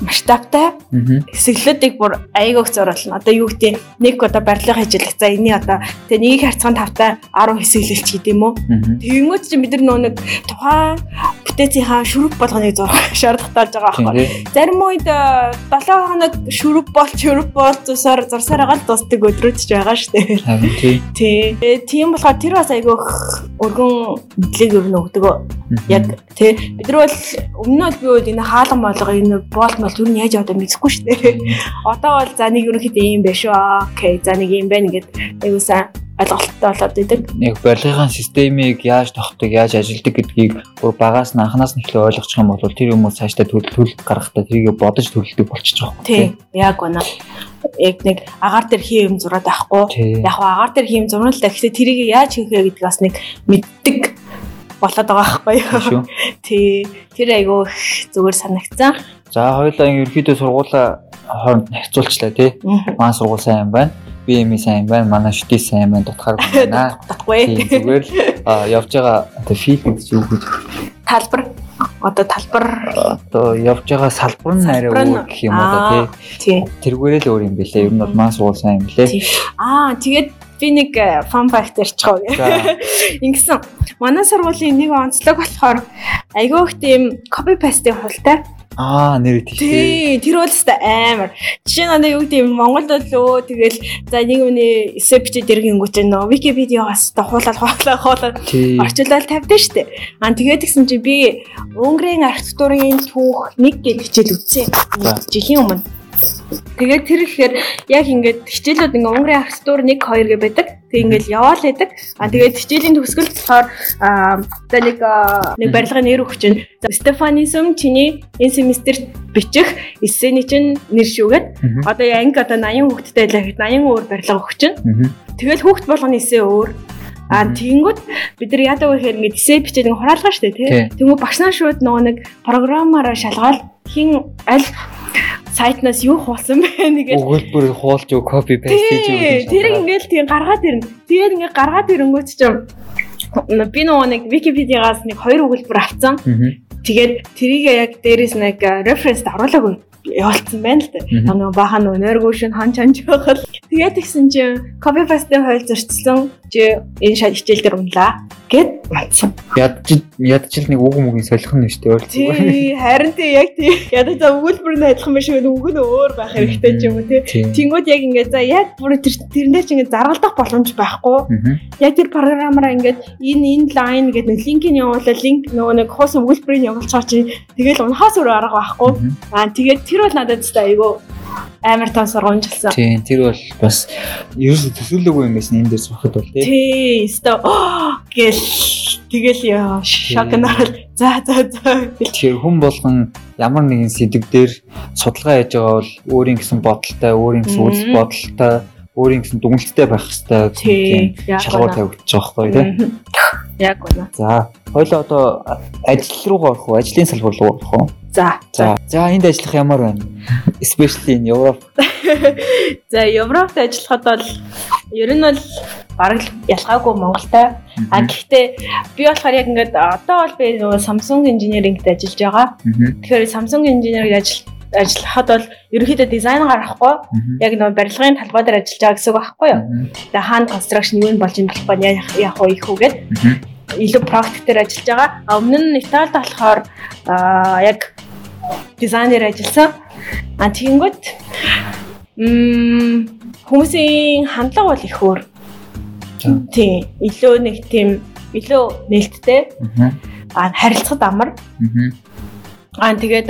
масштабтай хэсэглэлүүдийг бүр аяагүйх зориулна. Одоо юу гэдэг нэг одоо барилга хийжлэх. За энэний одоо тэгээ нэгийг харьцан тавтай 10 хэсэглэлч гэдэг юм уу? Тэгэнгүүт чи бид нар нөө нэг тухайн бүтээцийнхаа шүрэг болгоныг зурх шаардлагатай болж байгаа байхгүй. Зарим үед 7 хоног шүрэг бол шүрэг бол зусаар зурсаар гал дуустдаг өдрүүд ч байгаа шүү дээ. Тий. Тийм болохоор тэр бас аяагүйх өргөн мэдлэг юу нөгдөг. Яг тий бид нар бол өмнө нь би үед энэ хаалган болгоо энэ боол бол юу нь яаж одоо мэдхгүй шүү дээ. Одоо бол за нэг ерөнхийдөө ийм байх шүү. Окей. За нэг ийм байна гэд аюусан ойлголттой болоод идэг. Яг барилгын системийг яаж тогтдог, яаж ажилладаг гэдгийг бүр багаас нь анханаас нь эхлээ ойлгочих юм бол тэр хүмүүс цаашдаа төлөвлөл гаргахдаа тэрийг бодож төлөвлөдөг болчихж байгаа юм. Тийм. Яг үнэ. Яг нэг агаар дээр хий юм зураад байхгүй. Яг агаар дээр хий юм зурна л да. Гэхдээ тэрийг яаж хийх вэ гэдгээс нэг мэддэг болоод байгаа байхгүй юу. Тий. Тэр айгүй зүгээр санагцсан. За хоёулаа ерөөхдөө сургуулаа хооронд харьцуулчлаа тий. Маань сургууль сайн байна. Эми сайн байна. Манай шүти сайн байна. Дутхааргүй байна. Дутхгүй. Зүгээр л явж байгаа гэж юу гэж талбар одоо талбар одоо явж байгаа салбар нь арай өөр гэх юм уу тий. Тэргээрээ л өөр юм бэлээ. Ер нь бол маань сургууль сайн юм лээ. Аа тэгээд би нэг фан факт ярьчихав. Ингэсэн. Манай сургуулийн нэг онцлог болохоор айгүй их тийм копи пастын хултай Аа нэр тийш. Тий, тэр бол өстой амар. Жишээ нь одоо юу гэдэг юм Монголд болоо тэгэл за нэг үний эсэ бичээд иргэнгүүч нөө Википедиагаас та хуулаад хуулаа хуулаад орчуулаад тавьдаа штэ. Аа тэгээд гисэн чи би Унгарын архитектурын түүх нэг гэж хичээл үзсэн. Жилийн өмнө Тэгээд тэр ихээр яг ингээд хичээлүүд ингээ өнгөрийн архитектур 1 2 гэ байдаг. Тэг ингээл яваал байдаг. А тэгээд хичээлийн төгсгөл болохоор за нэг нэг барилгын нэр өгч чинь Стефанисм чиний энэ семестрт бичих эссений чинь нэр шүүгээд одоо анги одоо 80 хүүхэдтэй л гэхэд 80 өөр барилга өгч чинь. Тэгэл хүүхд болгоны эсээ өөр А тэгэнгүүт бид нар яадаг вэ гэхээр ингээд эсээ бичээд нэг хураалгаа штэ тий. Тэнгүү багш нар шууд нөгөө нэг програмаараа шалгаад хин аль сайтнаас юу хуулсан бэ нэгээд өгүүлбэр хуулж юу копи паст хийж юу тэр ингээл тийм гаргаад ирнэ. Тэгээд ингээд гаргаад ирэнгүүт чинь би нөгөө нэг Википедиагаас нэг хоёр өгүүлбэр авсан. Тэгээд тэрийг яг дээрээс нэг референс оруулаагүй явуулсан байна л да. Нөгөө баахан нөгөө нойргоо шин хан чанж байхад тэгээд тэгсэн чинь копи пастын хойл зөрчсөн чи энэ шал хичээл дээр унлаа гэд матсан. Ядч ядчил нэг үг мөгийн солих нь шүү дээ. Тий, харин тий яг тий. Ядаж өгүүлбэр нь адилхан биш үү? Үг нь өөр байх хэрэгтэй ч юм уу тий. Тэнгүүд яг ингээд за яг бүр тэр тэрнээ чи ингээд заргалдах боломж байхгүй. Яг тэр програмаараа ингээд энэ энэ лайн гэдэг нэг линкийг явуулаа линк нөгөө нэг хус өгүүлбэрийг явуулчихаа чи тэгэл унахаас өөр арга байхгүй. Аа тэгээд тэр бол надад тест айгүй амар тань сургамжилсан. Тийм, тэр бол бас ерөөсө төсөөлөөгүй юм байсан энэ дээр сурахад бол тий. Тий, өстө гэл тэгэл яа шокнаар за за за. Тэгэхээр хүн болгон ямар нэгэн сэдв дээр судалгаа хийж байгаа бол өөрийн гэсэн бодолтой, өөрийн гэсэн үзэл бодолтой, өөрийн гэсэн дүгнэлттэй байх хэрэгтэй тийм шалгуур тавигдчих жоохгүй тий. Яг үнэ. За, хоёул одоо ажил руугаа орох уу? Ажлын салбар руу орох уу? За. За. За энд ажиллах ямар байна? Especially in Europe. За Европт ажиллахад бол ер нь бол бараг ялгаагүй Монголтой. А гэхдээ би болохоор яг ингээд одоо бол би нөгөө Samsung Engineering-д ажиллаж байгаа. Тэгэхээр Samsung Engineering ажил ажиллахад бол ерөнхийдөө дизайн гаргахгүй яг нөгөө барилгын талбай дээр ажиллаж байгаа гэсэн үг байхгүй юу. Тэгээ хаана construction юу болж юм болох вэ? Яах вэ их үгээд илүү практик дээр ажиллаж байгаа. А өмнө нь Италид болохоор яг дизайнер ажилласан. А тэгэнгүүт м хүмүүсийн хандлага бол их өөр. Тийм. Илүү нэг тийм илүү нээлттэй. А харилцахад амар. Аа тэгээд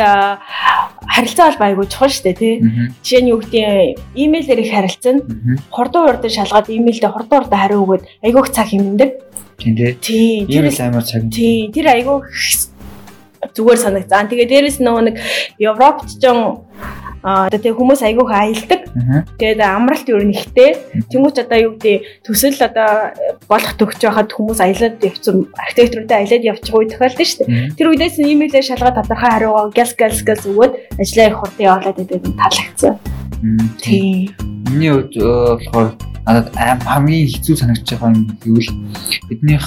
харилцаа бол байгуу чухал шүү дээ тий. Жишээ нь юу гэдэг имэйлээр их харилцана. Хурдан хурдан шалгаад имэйлдээ хурдан хурдан хариу өгөөд айгүйх цаг хэмндэг. Тийм тий. Тийм. Тэр амар цаг. Тийм. Тэр айгүйх зүгээр санагцсан. Тэгээ дээрэс нөгөө нэг Европт ч а одоо тэг хүмүүс айгүйх аялдаг. Тэгээд амралт юу нэгтэй. Тэмүүч одоо юу гэдэг төсөл одоо болох төгч байхад хүмүүс аялаад явцсан архитекторудаа аялаад явчих үе тохиолдсон шүү дээ. Тэр үедээс имэйлээ шалгаад тодорхой хариугаа гэлс гэлс гэлс өгөөд ажиллаа их хурдан явуулаад байдаг таалагдсан. Тийм. Миний хувьд болохоор надад аим хамгийн хэцүү санагдаж байгаа юм гэвэл биднийх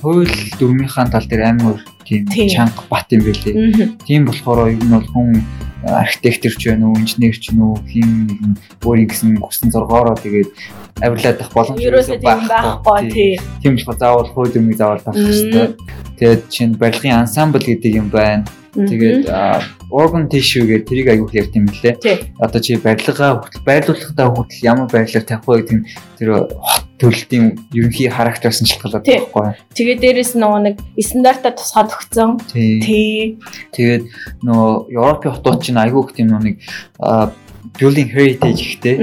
хууль дүрмийнхаа тал дээр амар тийм чанга бат юм байлээ. Тийм болохоор ер нь бол хүн архитектор ч байна уу, инженер ч нү хин нэгэн өөрийн гэсэн хүссэн зоргоороо тэгээд авирлаад байх боломж байхгүй тий. Тийм болохоор заавал хууль юмыг заавал тавих хэрэгтэй. Тэгээд чинь барилгын ансамбл гэдэг юм байна. Тэгээд organ tissue гэдэг тэрийг аягүй ярьт юм лээ. Одоо чи барилгаа хөтөл байрлуулалтаа хөтөл ямар байрлалаар тавих вэ гэдэг тэр хот төрөлтийн ерөнхий характераас нь шалтгаалаад байхгүй. Тэгээд дээрэс нөгөө нэг стандартаа тусгаад өгсөн. Тий. Тэгээд нөгөө Европын хотууд чинь аягүй их тийм нэг building heritage ихтэй.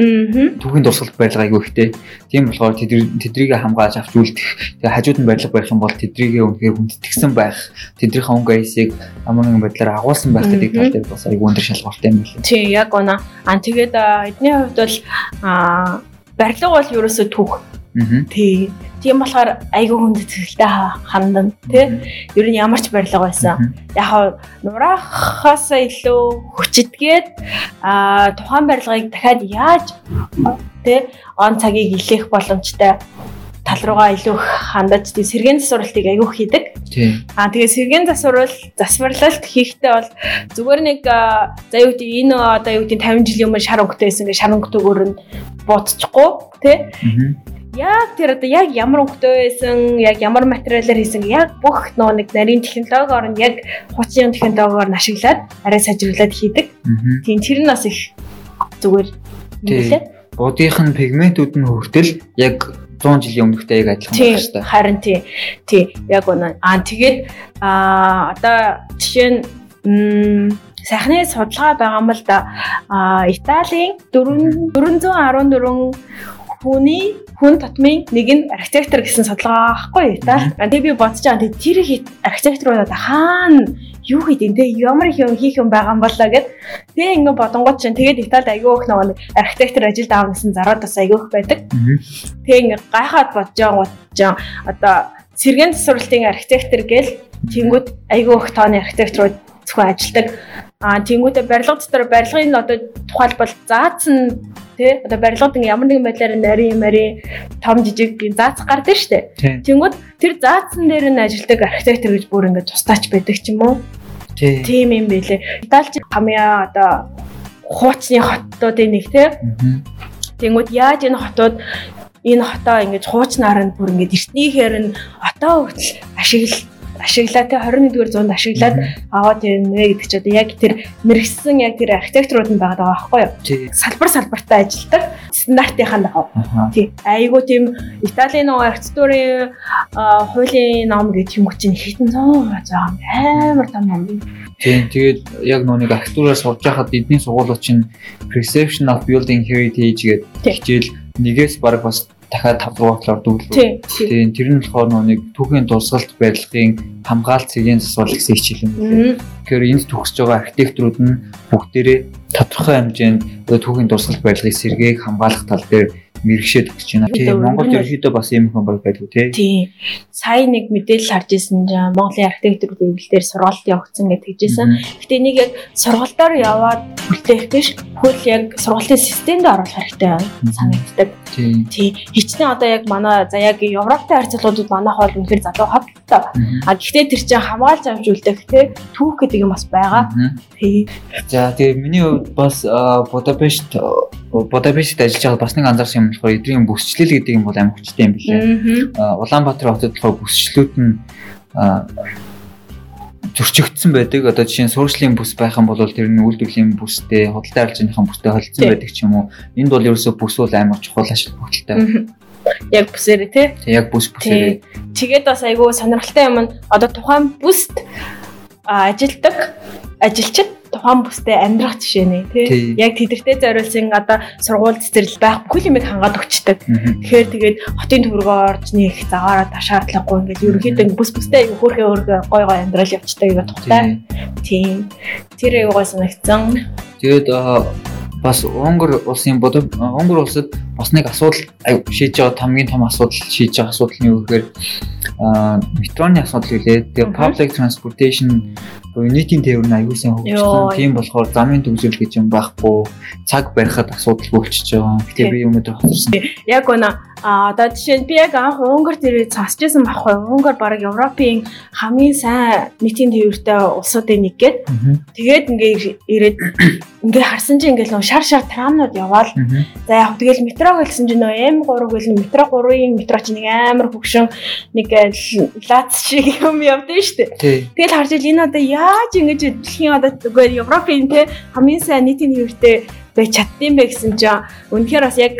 Түүхийн дурсгалт барилга айгүй ихтэй. Тийм болохоор тэдрийг хамгаалж авч үлдэх. Тэгээ хажууд нь барилга барих юм бол тэдрийг үнэхээр хүндэтгсэн байх. Тэдрийнхээ өнгө аясыг ямар нэгэн байдлаар агуулсан байх гэдэг тал дээр бас айгүй өндөр шалгууртай юм байна. Тийм яг унаа. Аа тэгээд эдний хувьд бол аа барилга бол ерөөсөө түүх Тий. Тийм болохоор айгүй хүнд цэцгэлтэй хандан тий. Ер нь ямар ч барилга байсан. Яг нураахаас илүү хүчитгээд а тухайн барилгыг дахиад яаж тий он цагийг илээх боломжтой тал руугаа илүү хандаж тий сэргийн засварлтыг айгүй хийдэг. Тий. Аа тэгээ сэргийн засварл засварлалт хийхдээ бол зүгээр нэг за юу гэдэг энэ одоо юу гэдэг 50 жилийн өмнө шар өнгөтэй байсан гэ шар өнгөтэйгөр нь буудчихгүй тий яг тэр одоо яг ямар өнгөтэй байсан, яг ямар материалаар хийсэн, яг бүх нөө нэг нарийн технологиор нь яг хуучин технологиор нь ашиглаад арай сайжруулад хийдэг. Тийм тэр нь бас их зүгээр нэлээ. Будынх нь пигментүүд нь хүртэл яг 100 жилийн өмнөхтэй яг адилхан байх хэрэгтэй. Харин тий. Тий, яг үнэ. Аа тэгээд аа одоо жишээ нь сайхны судалгаа байгаа юм л да. Италийн 414 хүний хүн татмын нэг нь архитектор гэсэн судалгаа байхгүй та. Тэгээ би бодож байгаа тэр архитекторуудад хаана юу хийдин те ямар юм хийх юм байгаа юм болоо гэд тэгээ ингэ бодонгууд чинь тэгээд Италид аягүй их нэг архитектор ажилд аав гэсэн зараад бас аягүй их байдаг. Тэгээ ингэ гайхаад бодож байгаа одоо сэргийн засварлалтын архитектор гээл тэнгууд аягүй их тооны архитекторууд зөвхөн ажилдаг. Аа тэнгуүтэ барилга дотор барилгын одоо тухайлбал заацсан тий одоо барилгад ямар нэгэн байдлаар нарийн мари том жижиг заацах гардаг штэ. Тэнгүүд тэр заацсан дээр нь ажилдаг архитектор гэж бүр ингээд тустаач байдаг ч юм уу. Тийм юм байлээ. Италич хамгийн одоо хуучны хотуудын нэг тий. Тэнгүүд яаж энэ хотууд энэ хотоо ингэж хуучнаар нь бүр ингэж эртнийхээр нь отоо хүртэл ашиглал ашиглаад те 21-р зуунд ашиглаад аваад ирнэ гэдэг чи одоо яг тэр мэрэгсэн яг тэр архитектурууд нь байгаа даа байхгүй юу? Салбар салбартаа ажилладаг стандартынхаа дагав. Тий. Айгуу тийм Италийн нөгөө архитектурын хуулийн ном гэдэг юм чинь хитэн зоо заа амар том ном. Тийм тэгээд яг нөгөө нэг архитектураар сурж байхад эдний сургуулиуд чинь Perception of Building Heritage гэдэг хичээл нэгээс баг бас дахиад 5 дугаартлаар дүүрлээ. Тийм тэр нь болохоор нэг түүхийн дурсгалт барилгын хамгаалт цэгийн засвал гэсэн хичээл юм байна. Тэгэхээр энд төгсөж байгаа архитекторууд нь бүгдээрээ тодорхой хэмжээнд түүхийн дурсгалт барилгын сэргээг хамгаалах тал дээр мэрэгшээд өгч байна. Тийм Монголд ерөөхдөө бас ийм хүн баг байдгүй тий. Тийм. Сая нэг мэдээлэл харж ирсэн чинь Монголын архитектурын эвлэлээр сургалт явагдсан гэж хэлжсэн. Гэтэ энийг яг сургалтаар яваад бүтээх биш хөл яг сургалтын системд оруулах хэрэгтэй санагддаг. Тийм. Хичнээн одоо яг манай за яг Европтой харьцуулбал манайх бол үнэхээр залуу хот тоо. А гэхдээ тэр чинь хамгаалж авч үлдэх тий түүх гэдэг юм бас байгаа. Тий. За тэгээ миний хувьд бас Будапешт Будапешт ажиллаж байгаа бас нэг анзаарсан юм болохоор эдрийн бүсчлэл гэдэг юм бол амар хүчтэй юм билээ. Улаанбаатар хотод болохоор бүсчлүүд нь зөрчигдсөн байдаг. Одоо жишээ нь суурьшлийн бүс байх юм бол тэр нь үйлдвэрлэлийн бүстэй, худалдаа арилжааныхаа бүстэй холилдсон байдаг ч юм уу. Энд бол ерөөсөө бүс бол амар чухал ашиг бүгдэлтэй. Яг бүсээрээ тий. Яг бүс бүсээрээ. Тэгээд бас айгүй сонирхолтой юм нь одоо тухайн бүст ажилдаг ажилчид тухайн бүстэй амьдрах жишээ нэ Тий. Яг тэдэртэй зориулсан одоо сургууль цэцэрлэл байх бүхэл юмыг хангаад өгчдөг. Тэгэхээр тэгээд хотын төвөргөө орж нэг загаараа та шаардлагагүй ингээд ерөнхийдөө бүс бүстэй хөөрхөө өөргөө гой гой амьдрал явчихдаг гэдэг тухтай. Тий. Тэр гой санагдсан. Тэгээд бас Унгар улсын бодов Унгар улсад бас нэг асуудал аюу шийдэж байгаа хамгийн том асуудал шийдэж байгаа асуудал нь юу гэхээр метроны асуудал үлээ. Тэгээд Мгм. public transportation буюу нийтийн тээвэр нь аюул сан хөгжсөн. Тийм болохоор замын төгсөл гэж юм байхгүй. Цаг барихад асуудал болчихж байгаа. Гэтэ би өнөөдөр хоцорсон. Яг гоо а одоо жишээ нь би яг анх Унгар дээр цасчихсан байхгүй. Унгар баг Европын хамгийн сайн нийтийн тээвэртэй улсуудын нэг гээд тэгээд ингээ ирээд ингээ харсан чинь ингээл шар шар трамнууд яваал. За яг тэгэл метро гэлсэн чинь нөө М3 гэл метро 3-ын метро чинь нэг амар хөгшин нэг лац шиг юм явдсан шүү дээ. Тэгэл харж ил энэ одоо яаж ингэж дэлхийн одоо үгүй Европын те хамгийн сайн нийтийн хэвртэй байж чаддсан бэ гэсэн чинь үнэхээр бас яг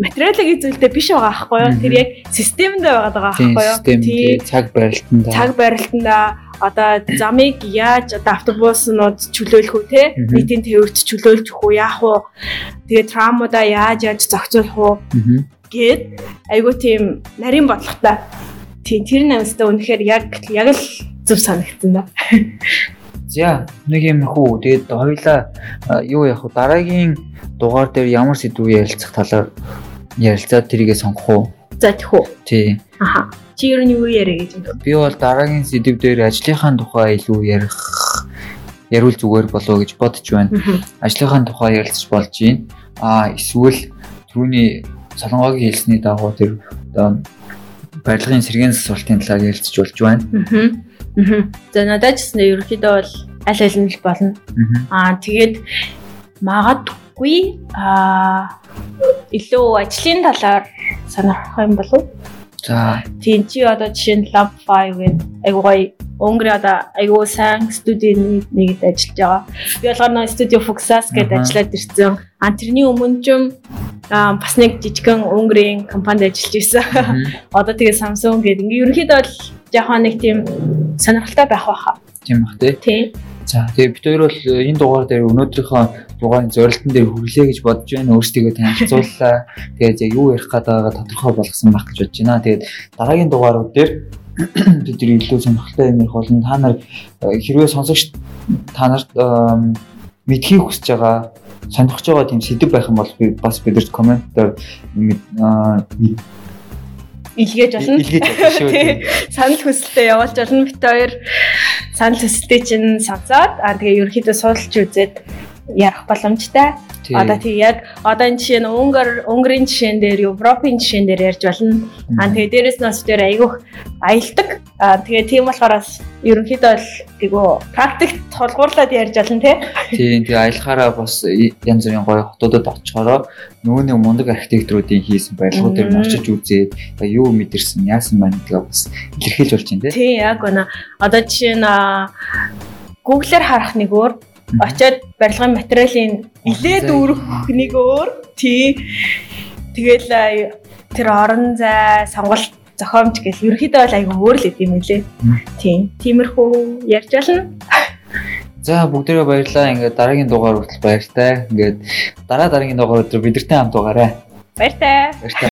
материалын зүйлтэй биш байгаа аахгүй юу? Тэр яг системд байгаад байгаа Тийм аахгүй юу? систем тий. цаг барилтанд цаг барилтанда одоо замыг яаж одоо автобуснууд чөлөөлөх үү те? Нийтийн тээвэрт чөлөөлж өгөх үү? Яах вэ? Тэгээ трамуудаа яаж яаж зохицуулах уу? Мгм. гэд айгуу тийм нарийн бодлоготой. Тийм тэр намстай үнэхээр яг яг л зөв санагдсан да За нэг юм хүү. Тэгээд хоёлаа юу яах вэ? Дараагийн дугаар дээр ямар сэдв ярилцах талаар ярилцаад тэрийгээ сонгох уу? за тэхүү Тий. аха чи ер нь юу яриа гэж юм Би бол дараагийн сэдв дээр ажлынхаа тухай илүү ярих ярил зүгээр болоо гэж бодож байна. Ажлынхаа тухай ярилцаж болж байна. Аа эсвэл түрүүний солонгогийн хэлсний дагуу тэр одоо барилгын сэргийн засвалтын талаар ярилцаж болж байна. за надад ч гэсэн ерөөхдөө бол аль аль нь л болно. Аа тэгээд магадгүй аа илүү ажлын талаар сонирхох юм болов. За Тийм чи одоо жишээ нь Lab 5 гэдэг айгуу гоё Өнгөрийн одоо айгуу сайн студийн нэгэд ажиллаж байгаа. Би болохоор нөө студио Fuxas гэдэг ажиллаад ирсэн. А тэрний өмнө ч юм аа, бас нэг жижигхэн Өнгөрийн компанид ажиллаж мгм. Одоо тэгээ Samsung гэдэг. Ингээ ерөнхийдөө бол жоохон нэг тийм сонирхолтой байх байхаа. тийм бах тий. Тийм. За тэгээ бид хоёр бол э, энэ дугаар дээр өнөөдрийнхөө дугаарын зорилтон дээр хүрлээ гэж бодож байна. Өөрсдийгөө танилцууллаа. Тэгээд яг юу ярих гээд байгаагаа тодорхой болгосон байх гэж бодож байна. Тэгээд дараагийн дугаарууд дээр бид нар илүү сонирхолтой юм ярих болно. Та нар э, хэрвээ сонсогч та нарт мэдхийг хүсэж байгаа сонирхож байгаа тийм сэдв байх юм бол би бас бидэрт аа, мэд- Илгээж болно. илгээж болно шүү. Санал хүсэлтэд явуулж болно. Бид хоёр санал хүсэлтээ чинь сонсоод аа тэгээ ерөөхдөө суулж үзээд ярих боломжтой. Одоо тий яг одоо энэ жишээ нь Унгар Унгарын жишээн дээр Европын жишээн дээр ярьж болно. Аа тэгээ дээрэс нь бас дээр аягүйх аялдаг. Аа тэгээ тийм болохоор бас ерөнхийдөө бол айгу практик тулгуурлаад ярьж болно тий. Тийм тэгээ аялахаараа бас янз бүрийн гоё хотуудад очихороо нөгөө нэг мундаг архитекторуудын хийсэн барилгууд дээр очиж үзээд юу мэдэрсэн яасан байна гэдгээ бас илэрхийлж болж байна тийм. Тий яг гоо одоо жишээ нь аа, Google-аар харах нэг өөр очиод барилгын материалын нилээд зай. өрөх нэг өөр тий тэгэл тэр орон зай сонголт зохиомж гэл ерөөхдөө бол айгүй өөр л идэм үлээ тий тиймэрхүү ярьж байна За бүгдээрээ баярлалаа. Ингээд дараагийн дугаар хүртэл баяртай. Ингээд дараа дараагийн дугаар өдөр бидэртэй хамт байгаарай. баяртай Баяртай.